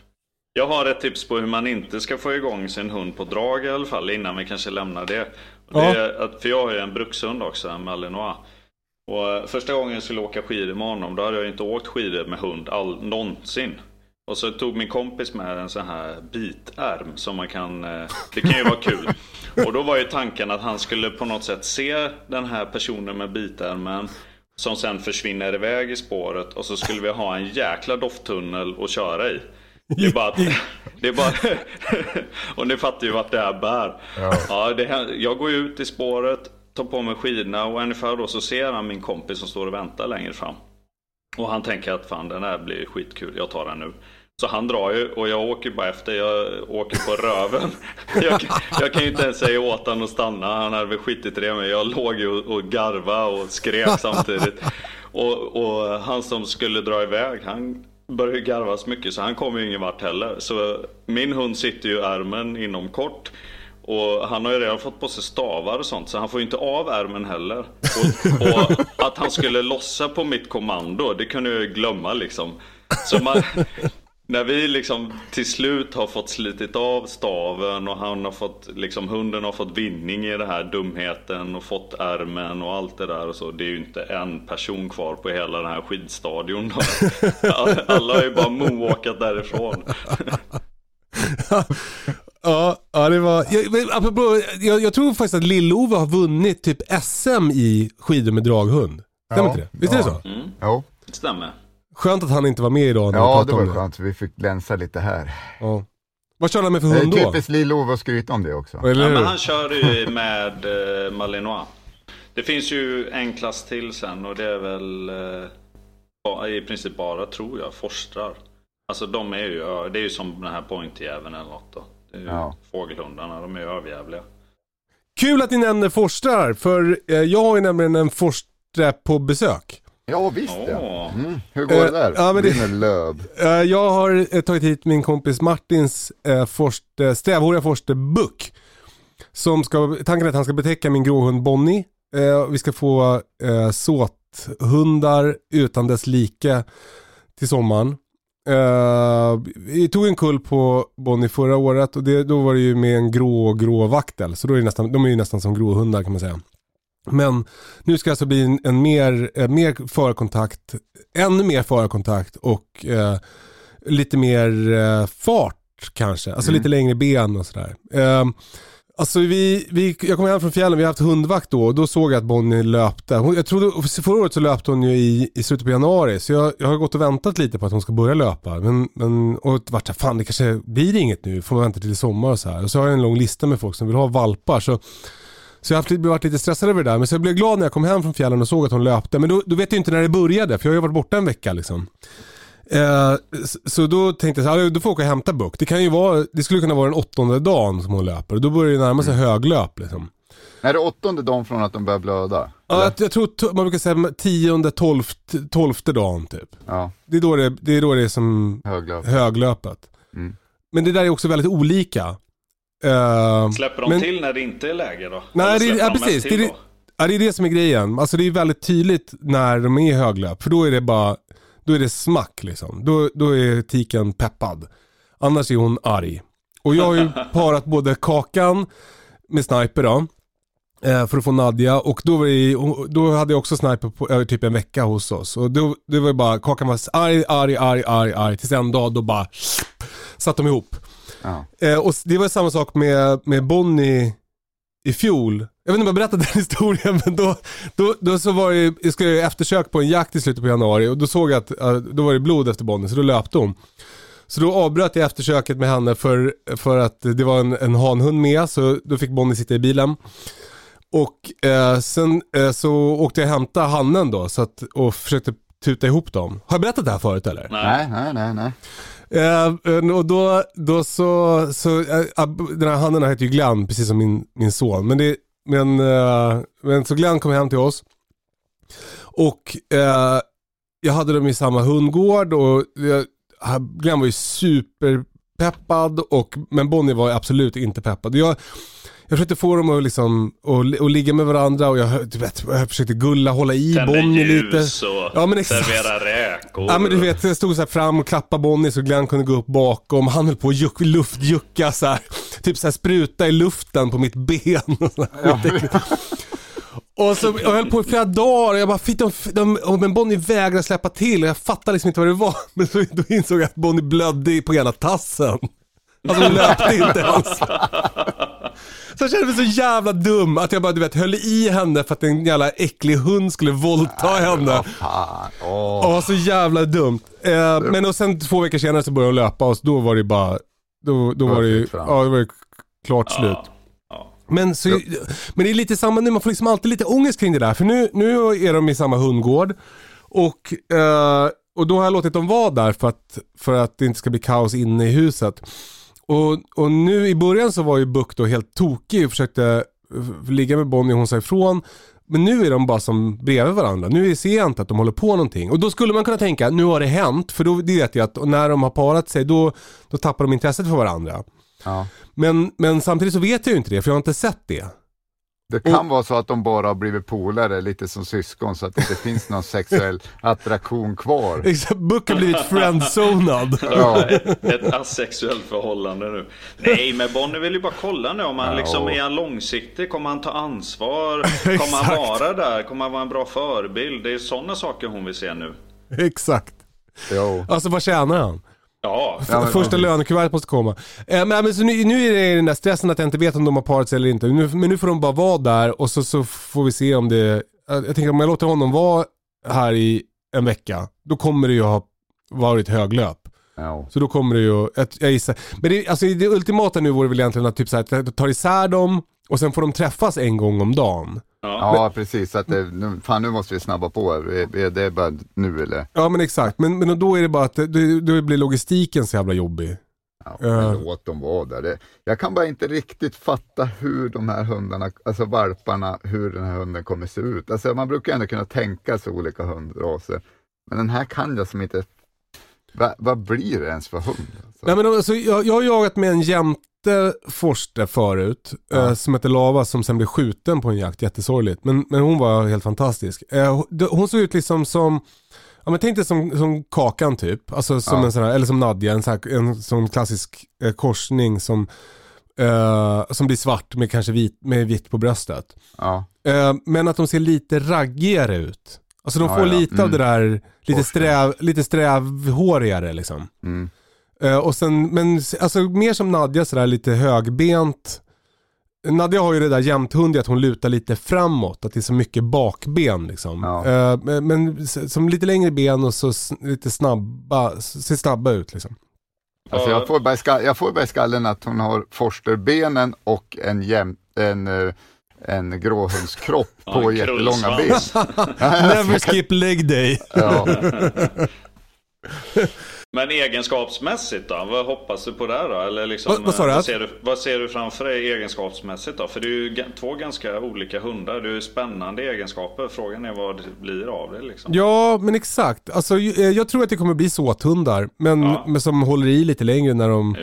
Jag har ett tips på hur man inte ska få igång sin hund på drag i alla fall innan vi kanske lämnar det. Det
Ja.
är att, för jag har ju en brukshund också, en malinois. Och eh, första gången jag skulle åka skidor med honom, då hade jag inte åkt skidor med hund all, någonsin. Och så tog min kompis med en sån här bitärm som man kan, eh, det kan ju vara kul. Och då var ju tanken att han skulle på något sätt se den här personen med bitärmen som sen försvinner iväg i spåret och så skulle vi ha en jäkla dofttunnel att köra i. Det är bara att, det är bara, [LAUGHS] och ni fattar ju vart det här bär. Ja. det här, jag går ut i spåret, tar på mig skidorna och ungefär då så ser han min kompis som står och väntar längre fram. Och han tänker att fan den här blir skitkul, jag tar den nu. Så han drar ju och jag åker bara efter, jag åker på röven. [LAUGHS] Jag, kan- jag kan ju inte ens säga åt honom att stanna, han hade väl skitit i det men jag låg ju och, och garva och skrek [LAUGHS] samtidigt. Och, och han som skulle dra iväg, han började ju garva så mycket så han kommer ju ingen vart heller. Så min hund sitter ju i ärmen inom kort. Och han har ju redan fått på sig stavar och sånt så han får ju inte av ärmen heller. Och, och att han skulle lossa på mitt kommando, det kunde jag ju glömma liksom. Så man, när vi liksom till slut har fått slitit av staven och han har fått, liksom hunden har fått vinning i den här dumheten och fått ärmen och allt det där och så. Det är ju inte en person kvar på hela den här skidstadion. [LAUGHS] Alla har ju bara moonwalkat därifrån.
Ja, ja det var... Jag, men apropå, jag, jag tror faktiskt att Lill-Ove har vunnit typ SM i skidor med draghund. Stämmer
Ja,
inte det? Visst är det
ja.
så?
Jo,
Det stämmer.
Skönt att han inte var med idag när vi
ja det var
om det.
skönt. Vi fick glänsa lite här.
Ja. Vad körde han med för
Det
hund
är
då?
typiskt Lill-Ove att skryta om det också.
Eller
Ja, men han kör ju med eh, Malinois. Det finns ju en klass till sen och det är väl eh, i princip bara, tror jag, forstrar. Alltså de är ju, det är ju som den här pointjäveln eller något då. Det är ju
Ja.
Fågelhundarna, de är ju överjävliga.
Kul att ni nämner forstrar, för eh, jag har ju nämligen en forstre på besök.
Ja visst ja. Mm. Hur går
Eh,
det där?
ja, men det-
löv.
Eh, Jag har eh, tagit hit min kompis Martins eh, forste, strävhåriga forste Buck. Som ska, tanken är att han ska betäcka min gråhund Bonnie. Eh, vi ska få eh, såthundar utan dess like till sommaren. Eh, vi tog en kull på Bonnie förra året och det, då var det ju med en grå, grå vaktel. Så då är det nästan, de är ju nästan som gråhundar kan man säga. Men nu ska det alltså bli en, en mer, eh, mer förkontakt, ännu mer förkontakt och eh, lite mer eh, fart kanske. Alltså lite längre ben och sådär. Eh, Alltså vi, vi, jag kom hem från fjällen, vi har haft hundvakt då och då såg jag att Bonnie löpte. Hon, jag trodde, förra året så löpte hon ju i, i slutet på januari så jag, jag har gått och väntat lite på att hon ska börja löpa. Men, men, och varit såhär, fan det kanske blir inget nu, får man vänta till i sommar och så här. Och så har jag en lång lista med folk som vill ha valpar. Så, så jag har haft, varit lite stressad över det där. Men så jag blev glad när jag kom hem från fjällen och såg att hon löpte. Men då, då vet jag inte när det började för jag har ju varit borta en vecka liksom. Eh, så då tänkte jag här, då får jag åka och hämta Buck. Det, kan ju vara, det skulle kunna vara den åttonde dagen som hon löper. Då börjar det närma sig
Mm.
höglöp liksom.
Är det åttonde dagen från att de börjar blöda?
Ja, jag, jag tror man brukar säga tionde, tolfte, tolfte dagen typ.
Ja,
Det är då det, det, är, då det är som
höglöp.
höglöpet.
Mm.
Men det där är också väldigt olika. Eh,
Släpper de
men-
till när det inte är läge då?
Nej, det, ja, precis. Det
då?
ja, det är det som är grejen. Alltså det är väldigt tydligt när de är i höglöp. För då är det bara, då är det smack liksom. Då, då är tiken peppad. Annars är hon arg. Och jag har ju [LAUGHS] parat både Kakan med Sniper då. eh, För att få Nadja och då, var det, då hade jag också Sniper på över typ en vecka hos oss. Och då, det var bara, Kakan var arg, arg, arg, arg, arg. Tills en dag då bara satt de ihop. Eh, och det var samma sak med, med Bonnie i fjol. Jag vet inte om jag berättade den [LAUGHS] historien men då, då, då så var det, jag skulle göra eftersök på en jakt i slutet på januari och då såg jag att då var det blod efter Bonnie så då löpte hon. Så då avbröt jag eftersöket med henne för, för att det var en, en hanhund med så då fick Bonnie sitta i bilen. Och eh, sen eh, så åkte jag och hämtade hannen då så att, och försökte tuta ihop dem. Har jag berättat det här förut eller?
Nej, nej, nej, nej.
Eh, eh, och då, då så, så eh, den här handen heter ju Glenn, precis som min, min son. Men, det, men, eh, men så Glenn kom hem till oss. Och eh, jag hade dem i samma hundgård och eh, jag, Glenn var ju superpeppad och, men Bonnie var absolut inte peppad. Jag, jag försökte få dem att liksom, och, och ligga med varandra och jag, du vet, jag försökte gulla, hålla i
Tända
Bonnie
ljus
lite.
och
Ja, men exakt.
servera räkor.
Ja men du vet, jag stod så här fram och klappade Bonnie så Glenn kunde gå upp bakom. Han höll på att juck, luftjucka så här. Typ så här spruta i luften på mitt ben. Och, så skitäckligt. och så jag höll på i flera dagar och jag bara, fick de, de, och men Bonnie vägrade släppa till och jag fattade liksom inte vad det var. [LAUGHS] Men så, då insåg jag att Bonnie blödde på ena tassen. Alltså hon löpte inte ens. Så jag kände mig så jävla dum att jag bara du vet höll i henne för att en jävla äcklig hund skulle våldta henne.
Fan. Åh.
Ja, så jävla dumt. Eh, men och sen två veckor senare så började hon löpa och då var det bara, då, då var det ju, ja det var ju klart slut. Men, så, men det är lite samma nu, man får liksom alltid lite ångest kring det där. För nu, nu är de i samma hundgård. Och, eh, och då har jag låtit dem vara där för att, för att det inte ska bli kaos inne i huset. Och, och nu i början så var ju Buck då helt tokig och försökte eh, ligga med Bonnie och hon sa ifrån. Men nu är de bara som bredvid varandra. Nu ser jag inte att de håller på någonting. Och då skulle man kunna tänka, nu har det hänt. För då vet jag att när de har parat sig då, då tappar de intresset för varandra.
Ja.
Men, men samtidigt så vet jag ju inte det, för jag har inte sett det.
Det kan vara så att de bara har blivit polare, lite som syskon, så att det inte finns någon sexuell [LAUGHS] attraktion kvar.
Exakt, Buck har blivit friendzonad. [LAUGHS]
Ja.
Ett asexuellt förhållande nu. Nej, men Bonnie vill ju bara kolla nu om han
Ja.
liksom är han långsiktig. Kommer han ta ansvar? [LAUGHS] Kommer han vara där? Kommer han vara en bra förebild? Det är sådana saker hon vill se nu.
Exakt.
Jo.
Alltså vad tjänar han?
Ja,
Ja, men-
Första lönekuvertet måste komma. Eh, men, men, så nu, nu är det den där stressen att jag inte vet om de har parat sig eller inte. Nu, men nu får de bara vara där och så, så får vi se om det... Jag, jag tänker om jag låter honom vara här i en vecka, då kommer det ju ha varit höglöp.
Ja.
Så då kommer det ju, jag, jag gissar. Men det, alltså, det ultimata nu vore väl egentligen att typ så här, ta isär dem och sen får de träffas en gång om dagen.
Ja, precis. Så att det, nu, fan, nu måste vi snabba på. Är- Det bara nu eller?
Ja men exakt, men, men då är det bara att det, då blir logistiken så jävla jobbig.
Ja,
Ja.
men låt dem vara där. Det, jag kan bara inte riktigt fatta hur de här hundarna, alltså valparna, hur den här hunden kommer se ut. Alltså man brukar ändå kunna tänka sig olika hundraser. Men den här kan jag som inte, va, vad blir det ens för hund? Alltså?
Nej, men alltså, jag, jag har jagat med en jämte forste förut, eh, som heter Lava, som sen blev skjuten på en jakt, jättesorgligt. Men, men hon var helt fantastisk. Eh, hon- såg ut liksom som, ja men tänk dig som, som Kakan typ, alltså som
Ja.
en sån här, eller som Nadja, en sån, här, en sån klassisk eh, korsning som, eh, som blir svart med kanske vit, med vitt på bröstet.
Ja,
Eh, men att de ser lite raggigare ut. Alltså de
Ja,
får
ja.
lite av
Mm.
det där, lite, sträv, lite strävhårigare liksom.
mm.
Eh, och sen, men alltså mer som Nadja sådär lite högbent. Nadja har ju det där jämthundiga att hon lutar lite framåt, att det är så mycket bakben liksom.
Ja.
Eh, men- som lite längre ben och så lite snabba, ser snabba ut liksom.
Alltså jag får bara i ska- jag får bara i skallen att hon har forsterbenen och en, jäm, en, eh, en gråhundskropp
Ja,
på
en
jättelånga ben. [LAUGHS]
Never skip leg day. [LAUGHS] [LAUGHS]
Men egenskapsmässigt då? Vad hoppas du på där då? Eller liksom,
Vad- vad sa du?
Vad ser du, vad ser du framför dig egenskapsmässigt då? För det är ju två ganska olika hundar. Det är ju spännande egenskaper. Frågan är vad det blir av det liksom.
Ja, men exakt. Alltså, eh, jag tror att det kommer bli såthundar, men,
Ja.
men som håller i lite längre när de,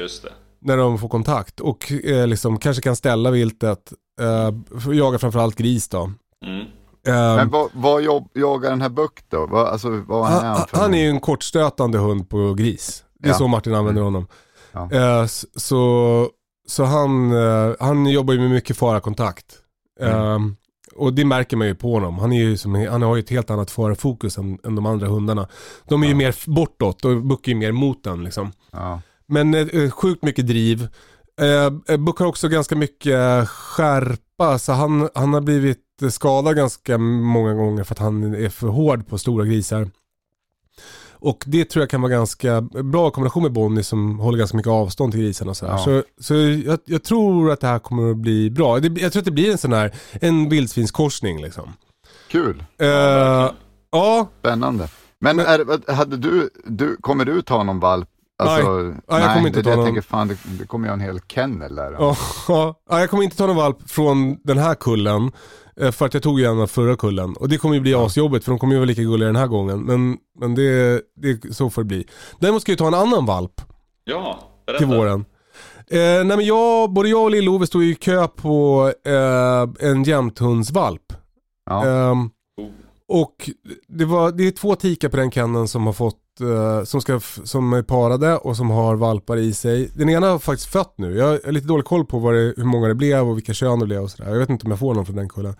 när de får kontakt. Och eh, liksom, kanske kan ställa viltet, eh, jaga framförallt gris då.
Mm.
Eh,
Men vad, vad jobb, jagar den här Buck då? Vad, alltså, vad är
han,
han
han är ju en kortstötande hund på gris. Det är
Ja.
så Martin använder honom.
Ja.
Eh, så så han, eh, han jobbar ju med mycket fararkontakt. Eh, och det märker man ju på honom. Han, är ju som, han har ju ett helt annat förarfokus än, än de andra hundarna. De är ju mer bortåt och Buck är ju mer mot den liksom.
Ja.
Men eh, sjukt mycket driv. Eh, eh, Buck har också ganska mycket eh, skärpa, så han, han har blivit eh, skadad ganska många gånger för att han är för hård på stora grisar. Och det tror jag kan vara ganska bra kombination med Bonnie som håller ganska mycket avstånd till grisarna och sådär.
Ja.
Så, så jag, jag tror att det här kommer att bli bra. Det, jag tror att det blir en sån här, en vildsvinskorsning liksom.
Kul,
Eh, ja,
spännande. Men, är, hade du, du, kommer du ta någon valp? Alltså,
Nej. Nej, jag kommer inte ta någon.
Jag tänker, fan, det, det kommer jag en hel kennel där.
Ja, ja, jag kommer inte ta någon valp från den här kullen. eh, För att jag tog ju en av förra kullen. Och det kommer ju bli asjobbigt för de kommer ju vara lika gulliga den här gången. Men, men det, det, så får det bli. Däremot ska jag ta en annan valp
Ja, berätta.
till våren. Eh, nej men jag, både jag och Lill-Ove stod i kö på eh, en jämthundsvalp.
Ja.
Ehm, och det, var, det är två tikar på den kenneln som har fått eh, som, ska, som är parade och som har valpar i sig. Den ena har faktiskt fött nu. Jag har lite dålig koll på det, hur många det blev och vilka kön det blev och sådär. Jag vet inte om jag får någon från den kullen.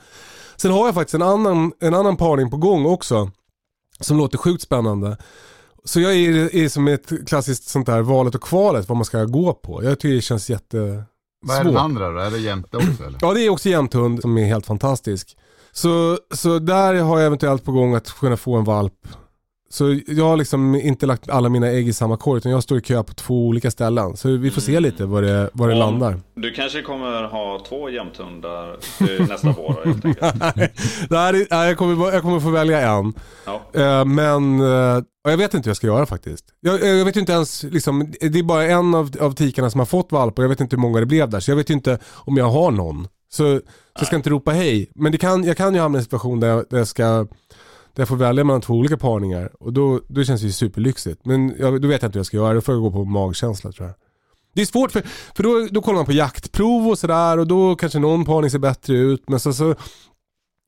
Sen har jag faktiskt en annan, en annan parning på gång också. Som låter sjukt spännande. Så jag är, är som ett klassiskt sånt där valet och kvalet vad man ska gå på. Jag tycker det känns jätte
Vad är den andra då? Är det jämte också eller?
Ja det är också jämthund som är helt fantastisk. Så, så där har jag eventuellt på gång att kunna få en valp. Så jag har liksom inte lagt alla mina ägg i samma korg utan jag står i kö på två olika ställen. Så vi får se lite var det, var det
Om-
landar.
Du kanske kommer ha två jämthundar nästa vår helt enkelt. [LAUGHS]
nej, nej, jag, kommer, jag kommer få välja en.
Ja.
Eh, men eh, jag vet inte hur jag ska göra faktiskt. Jag, jag vet inte ens, liksom, det är bara en av, av tikarna som har fått valp och jag vet inte hur många det blev där. Så jag vet inte om jag har någon. Så, så jag ska inte ropa hej. Men det kan, jag kan ju hamna i en situation där jag, där jag ska där jag får välja mellan två olika parningar. Och då, då känns det ju superlyxigt. Men jag, då vet jag inte hur jag ska göra. Då får jag gå på magkänsla tror jag. Det är svårt för, för då, då kollar man på jaktprov och sådär och då kanske någon parning ser bättre ut. Men så, så,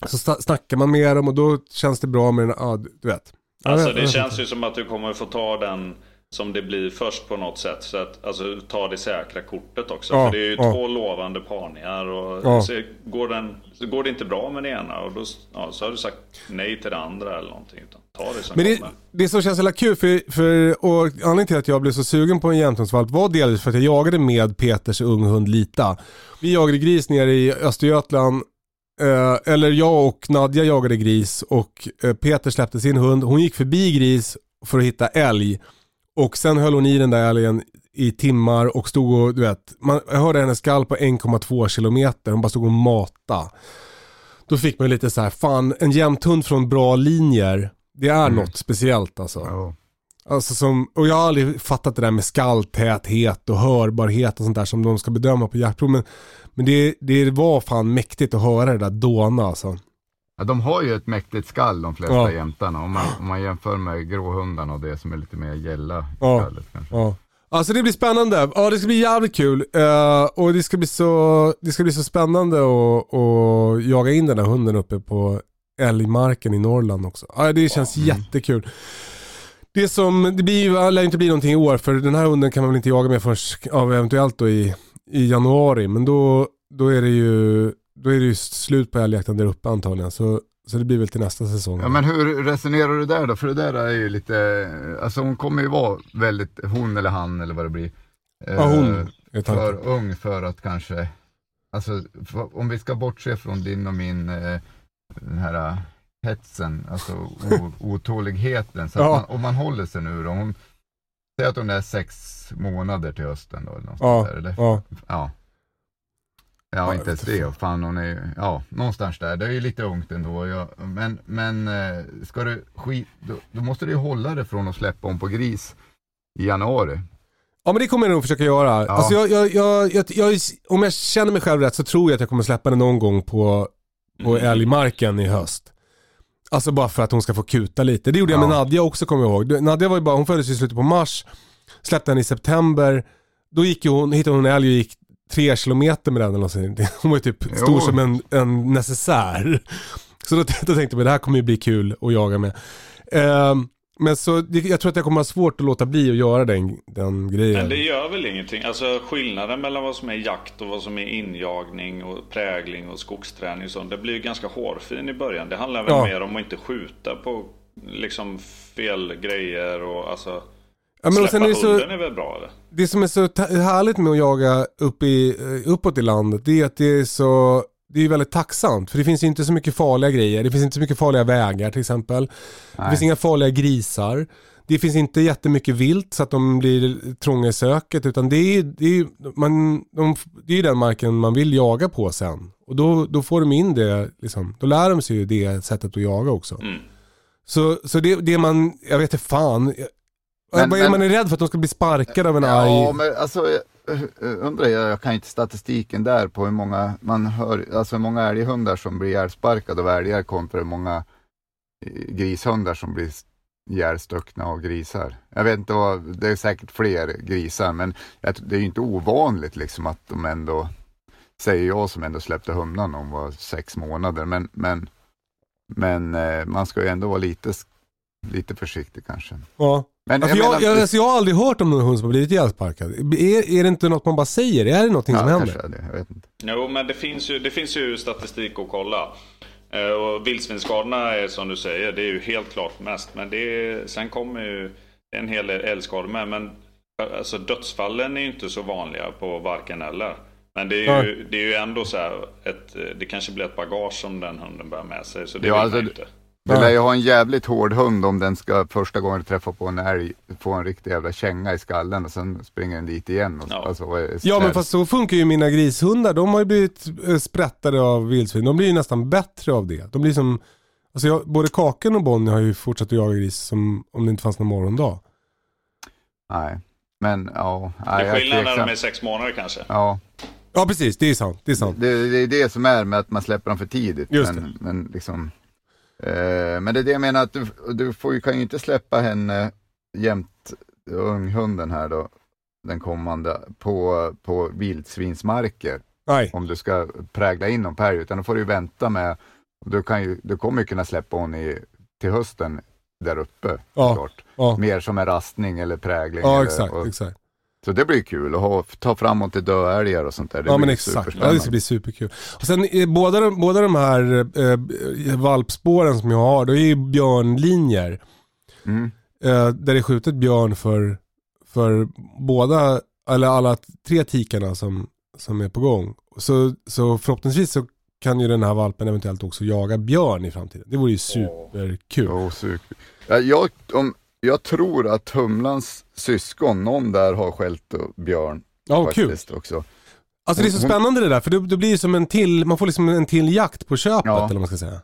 så snackar man med dem och då känns det bra med den, ja du vet.
Alltså det känns ju som att du kommer få ta den som det blir först på något sätt. Så att, alltså ta det säkra kortet också.
Ja,
För det är ju
ja.
två lovande parningar. Och
Ja.
så, går den, så går det inte bra med det ena och då så har du sagt nej till det andra eller någonting. Utan ta det som
Men det,
kommer.
det som känns jävla kul, för, för, och anledningen till att jag blev så sugen på en jämthundsvalp var delvis för att jag jagade med Peters unghund Lita. Vi jagade gris nere i Östergötland, eh, eller jag och Nadja jagade gris och eh, Peter släppte sin hund. Hon gick förbi gris för att hitta älg och sen höll hon i den där älgen i timmar och stod och, du vet, man, jag hörde hennes skall på 1,2 kilometer, hon bara stod och mata. Då fick man lite så här, fan en jämthund från bra linjer, det är något speciellt alltså.
Ja.
alltså som, och jag har aldrig fattat det där med skalltäthet och hörbarhet och sånt där som de ska bedöma på jaktprov. Men, men det, det var fan mäktigt att höra det där dåna alltså.
Ja, de har ju ett mäktigt skall de flesta
Ja.
jämtarna. Om man, om man jämför med gråhundarna och det som är lite mer gälla i
Ja.
skallet kanske.
Ja. Alltså det blir spännande. Ja det ska bli jävligt kul. Eh, och det ska bli så, det ska bli så spännande att att jaga in den här hunden uppe på älgmarken i Norrland också. Ja, det känns jättekul. Det som, det blir ju, lär inte bli någonting i år för den här hunden kan man väl inte jaga med förrän, ja, eventuellt då i, i januari. Men då, då är det ju, då är det ju slut på älgjakten där uppe antagligen. Så, så det blir väl till nästa säsong.
Ja men hur resonerar du där då? För det där är ju lite, alltså hon kommer ju vara väldigt, hon eller han eller vad det blir.
Ja, hon
eh,
är tanken.
för ung för att kanske alltså om vi ska bortse från din och min, eh, den här eh, hetsen, alltså o, [LAUGHS] otåligheten. Så
Ja.
man, om man håller sig nu då, hon, säg att hon är sex månader till hösten då, eller något
Ja,
där, eller?
ja.
Ja. Ja,
Ja,
inte ens
jag
det. Fan, hon är ju- ja, någonstans där. Det är ju lite ungt ändå. Ja, men, men eh, ska du skit, då, då måste du ju hålla det från att släppa om på gris i januari.
Ja men det kommer jag nog försöka göra. Alltså jag, jag, jag, jag, jag, om jag känner mig själv rätt så tror jag att jag kommer släppa den någon gång på, på
Mm.
älgmarken i höst. Alltså bara för att hon ska få kuta lite. Det gjorde jag med
Ja.
Nadja också kommer jag ihåg. Nadja var ju bara, hon föddes i slutet på mars, släppte den i september. Då gick ju hon, hittade hon en älg och gick tre kilometer med den eller något sånt. [LAUGHS] Hon var ju typ stor
Jo.
som en, en necessär. Så då, [LAUGHS] då tänkte jag, det här kommer ju bli kul att jaga med. Ehm, men så, jag tror att jag kommer ha svårt att låta bli att göra den, den grejen.
Men det gör väl ingenting. Alltså skillnaden mellan vad som är jakt och vad som är injagning och prägling och skogsträning och sånt. Det blir ju ganska hårfin i början. Det handlar väl
Ja.
mer om att inte skjuta på liksom fel grejer och alltså.
Ja, men och sen är det, så,
hunden är väl bra eller?
det som är så härligt med att jaga upp i, eh, uppåt i landet, det är att det är så det är väldigt tacksamt. För det finns ju inte så mycket farliga grejer. Det finns inte så mycket farliga vägar till exempel. Det
Nej.
finns inga farliga grisar. Det finns inte jättemycket vilt så att de blir trånga i söket. Utan det är, det är, man, de, det är den marken man vill jaga på sen. Och då, då får de in det, liksom, då lär de sig ju det sättet att jaga också.
Mm.
Så, så det, det man, jag vet inte fan.
Men-
vad är man är rädd för att de ska bli sparkade av en
Ja,
arg...
men alltså undrar, jag, jag kan inte statistiken där på hur många, man hör, alltså hur många älghundar som blir ihjälsparkade av älgar kontra hur många eh, grishundar som blir ihjälstuckna av grisar. Jag vet inte vad, det är säkert fler grisar men det är ju inte ovanligt liksom att de ändå, säger jag som ändå släppte humlan hon var sex månader, men, men, men eh, man ska ju ändå vara lite, lite försiktig kanske.
Ja.
Men
Ja, för jag,
menar-
jag, alltså jag har aldrig hört om någon hund som har blivit ihjälsparkad. Är, är det inte något man bara säger? Är det någonting som
ja,
händer?
kanske det, jag vet inte.
Jo, men det finns ju, det finns ju statistik att kolla. Eh, Och vildsvinsskadorna är som du säger, det är ju helt klart mest. Men det är, sen kommer ju en hel del älgskador med. Men alltså, dödsfallen är ju inte så vanliga på varken eller. Men det är ju, det är ju ändå så här, ett, det kanske blir ett bagage som den hunden bär med sig. Så det
Ja,
vill
alltså,
man inte.
Du
Ja.
lär ju ha en jävligt hård hund om den ska första gången träffa på en älg få en riktig jävla känga i skallen och sen springer den dit igen. Och,
Ja.
alltså, är
Ja men fast så funkar ju mina grishundar. De har ju blivit eh, sprättade av vildsvin. De blir ju nästan bättre av det. De blir som, alltså jag, både Kaken och Bonnie har ju fortsatt att jaga gris som om det inte fanns någon morgondag.
Nej, men ja.
Det
Nej,
är
jag
skillnad när de är sex månader kanske.
Ja,
Ja precis, det är sant. Det är sant.
det, det är det som är med att man släpper dem för tidigt.
Just
men, men liksom Men det är det jag menar att du, du får, kan ju inte släppa henne jämt unghunden här då den kommande på, på vildsvinsmarker
Nej.
om du ska prägla in dem per utan då får du vänta med, du, kan ju, du kommer ju kunna släppa hon i, till hösten där uppe
Ja. Ja,
Mer som en rastning eller prägling.
ja
eller,
exakt.
och,
exakt.
Så det blir kul att ha, ta framåt till döälgar och sånt där. Det
Ja men exakt. Ja, det ska bli superkul. Och sen eh, båda, de, båda de här eh, valpspåren som jag har, det är ju björnlinjer.
Mm.
Eh, där det är skjutet björn för, för båda, eller alla tre tikarna som, som är på gång. Så, så förhoppningsvis så kan ju den här valpen eventuellt också jaga björn i framtiden. Det vore ju superkul.
Jo, super. Ja, jag, om, jag tror att Humlans syskon, någon där har skällt björn
Ja, kul.
faktiskt också.
Alltså det är så spännande det där, för det, det blir som en till, man får liksom en till jakt på köpet
Ja.
eller vad man ska säga.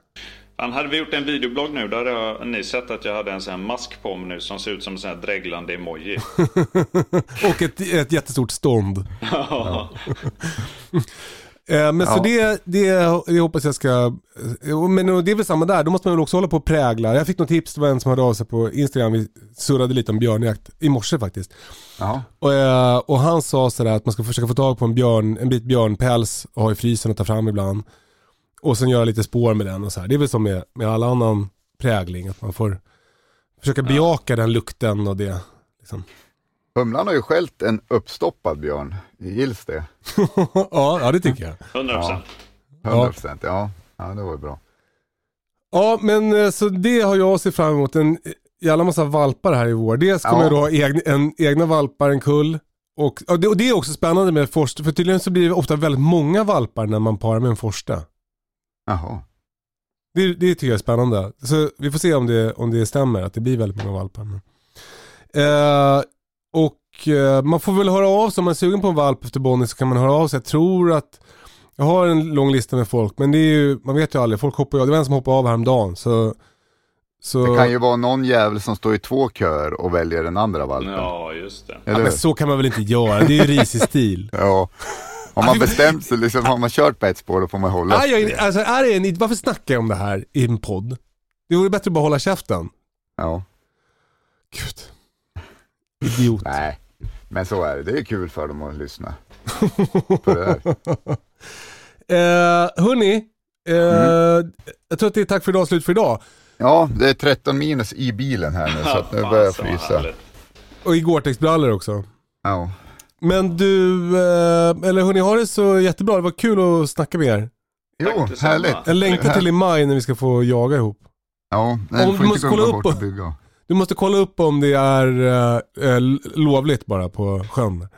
Han hade vi gjort en videoblogg nu, där har ni sett att jag hade en sån här mask på mig nu som ser ut som en sån här dreglande emoji. [LAUGHS]
Och ett, ett jättestort stånd. [LAUGHS] Eh, Men så
Ja.
det, det, det hoppas jag ska... eh, Men det är väl samma där, då måste man väl också hålla på och prägla. Jag fick något tips, det var en som hörde av sig på Instagram, vi surrade lite om björnjakt i morse faktiskt. Och, eh, och han sa sådär att man ska försöka få tag på en, björn, en bit björnpäls och ha i frysen och ta fram ibland. Och sen göra lite spår med den och så här. Det är väl som med, med all annan prägling, att man får försöka bejaka den lukten och det. Liksom.
Humlan har ju skällt en uppstoppad björn. Gills det? [LAUGHS]
ja, ja, det tycker jag.
100%.
Ja.
Ja.
100 procent, ja. ja. det var ju bra.
Ja, men eh, så det har jag sett fram emot. En jävla massa valpar här i vår. Dels kommer
Ja.
jag då ha egna, en, egna valpar, en kull. och, och, det, och det är också spännande med forste, för tydligen så blir det ofta väldigt många valpar när man parar med en forste.
Jaha.
Det, det tycker jag är spännande. Så vi får se om det, om det stämmer, att det blir väldigt många valpar. Men. Eh, och eh, man får väl höra av sig, om man är sugen på en valp efter Bonnie så kan man höra av sig. Jag tror att jag har en lång lista med folk, men det är ju, man vet ju aldrig, folk hoppar ju av. Det var en som hoppade av häromdagen. Så, så,
Det kan ju vara någon jävel som står i två köer och väljer den andra valpen.
Ja, just det.
ja, men så kan man väl inte göra, det är ju risig stil. [LAUGHS]
Ja. Om man bestämt sig, liksom, har man kört på ett spår då får man hålla sig.
alltså, är det en, varför snackar jag om det här i en podd? Det vore bättre att bara hålla käften.
Ja.
Gud. Idiot.
Nej, men så är det. Det är kul för dem att lyssna på det där. [LAUGHS]
Eh, hörni, eh,
Mm.
jag tror att det är tack för idag, slut för idag.
Ja, det är 13 minus i bilen här nu så att nu [LAUGHS]
Fan,
börjar jag frysa.
Och i Gore-Tex-brallor också.
Ja.
Men du, eh, eller hörni, ha det så jättebra. Det var kul att snacka med er.
Jo, härligt.
Jag längtar till i maj när vi ska få jaga ihop.
Ja, nej,
Om
du får inte
kolla
glömma
upp och-
att bygga.
Du måste kolla upp om det är eh, eh, lovligt bara på sjön.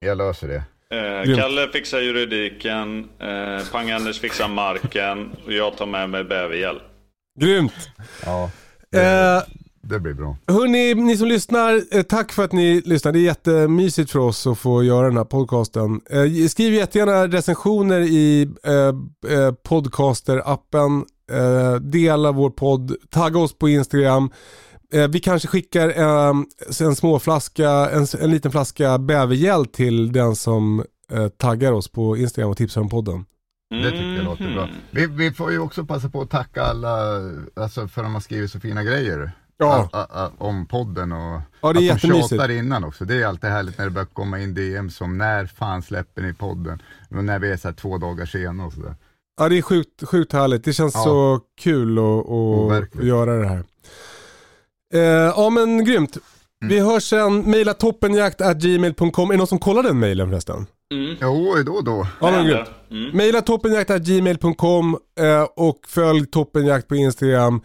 Jag löser det.
Eh. Kalle fixar juridiken, eh, Pang-Anders fixar marken och jag tar med mig bäverhjälp.
Grymt.
Ja,
Eh,
det blir bra.
Hörni, ni som lyssnar, eh, tack för att ni lyssnar. Det är jättemysigt för oss att få göra den här podcasten. Eh, skriv jättegärna recensioner i eh, eh, podcaster-appen. Eh, dela vår podd, tagga oss på Instagram. Eh, vi kanske skickar eh, en småflaska, en, en liten flaska bävergäll till den som eh, taggar oss på Instagram och tipsar om podden.
Det tycker jag låter bra.
Mhm.
Vi, vi får ju också passa på att tacka alla alltså, för att de har skrivit så fina grejer.
Ja.
A, a, a, om podden och
Ja, det är
att de tjatar innan också. Det är alltid härligt när det börjar komma in DM som när fan släpper ni podden? Och när vi är så här två dagar sena och sådär.
Ja det är sjukt, sjukt härligt. Det känns
Ja.
så kul att, göra det här. Eh, ja men grymt. Vi
Mm.
hörs sen. Maila toppenjakt.gmail.com. Är det någon som kollar den mailen förresten?
Mm.
Jo, då och då.
Ja men grymt.
Mm.
Maila toppenjakt.gmail.com eh, och följ toppenjakt på Instagram.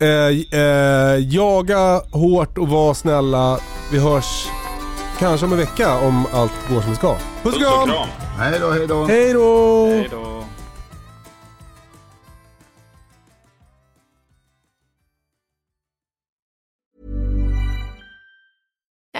Eh, eh, jaga hårt och var snälla. Vi hörs kanske om en vecka om allt går som det ska. Puss och kram.
Hej då, hej då.
Hej då!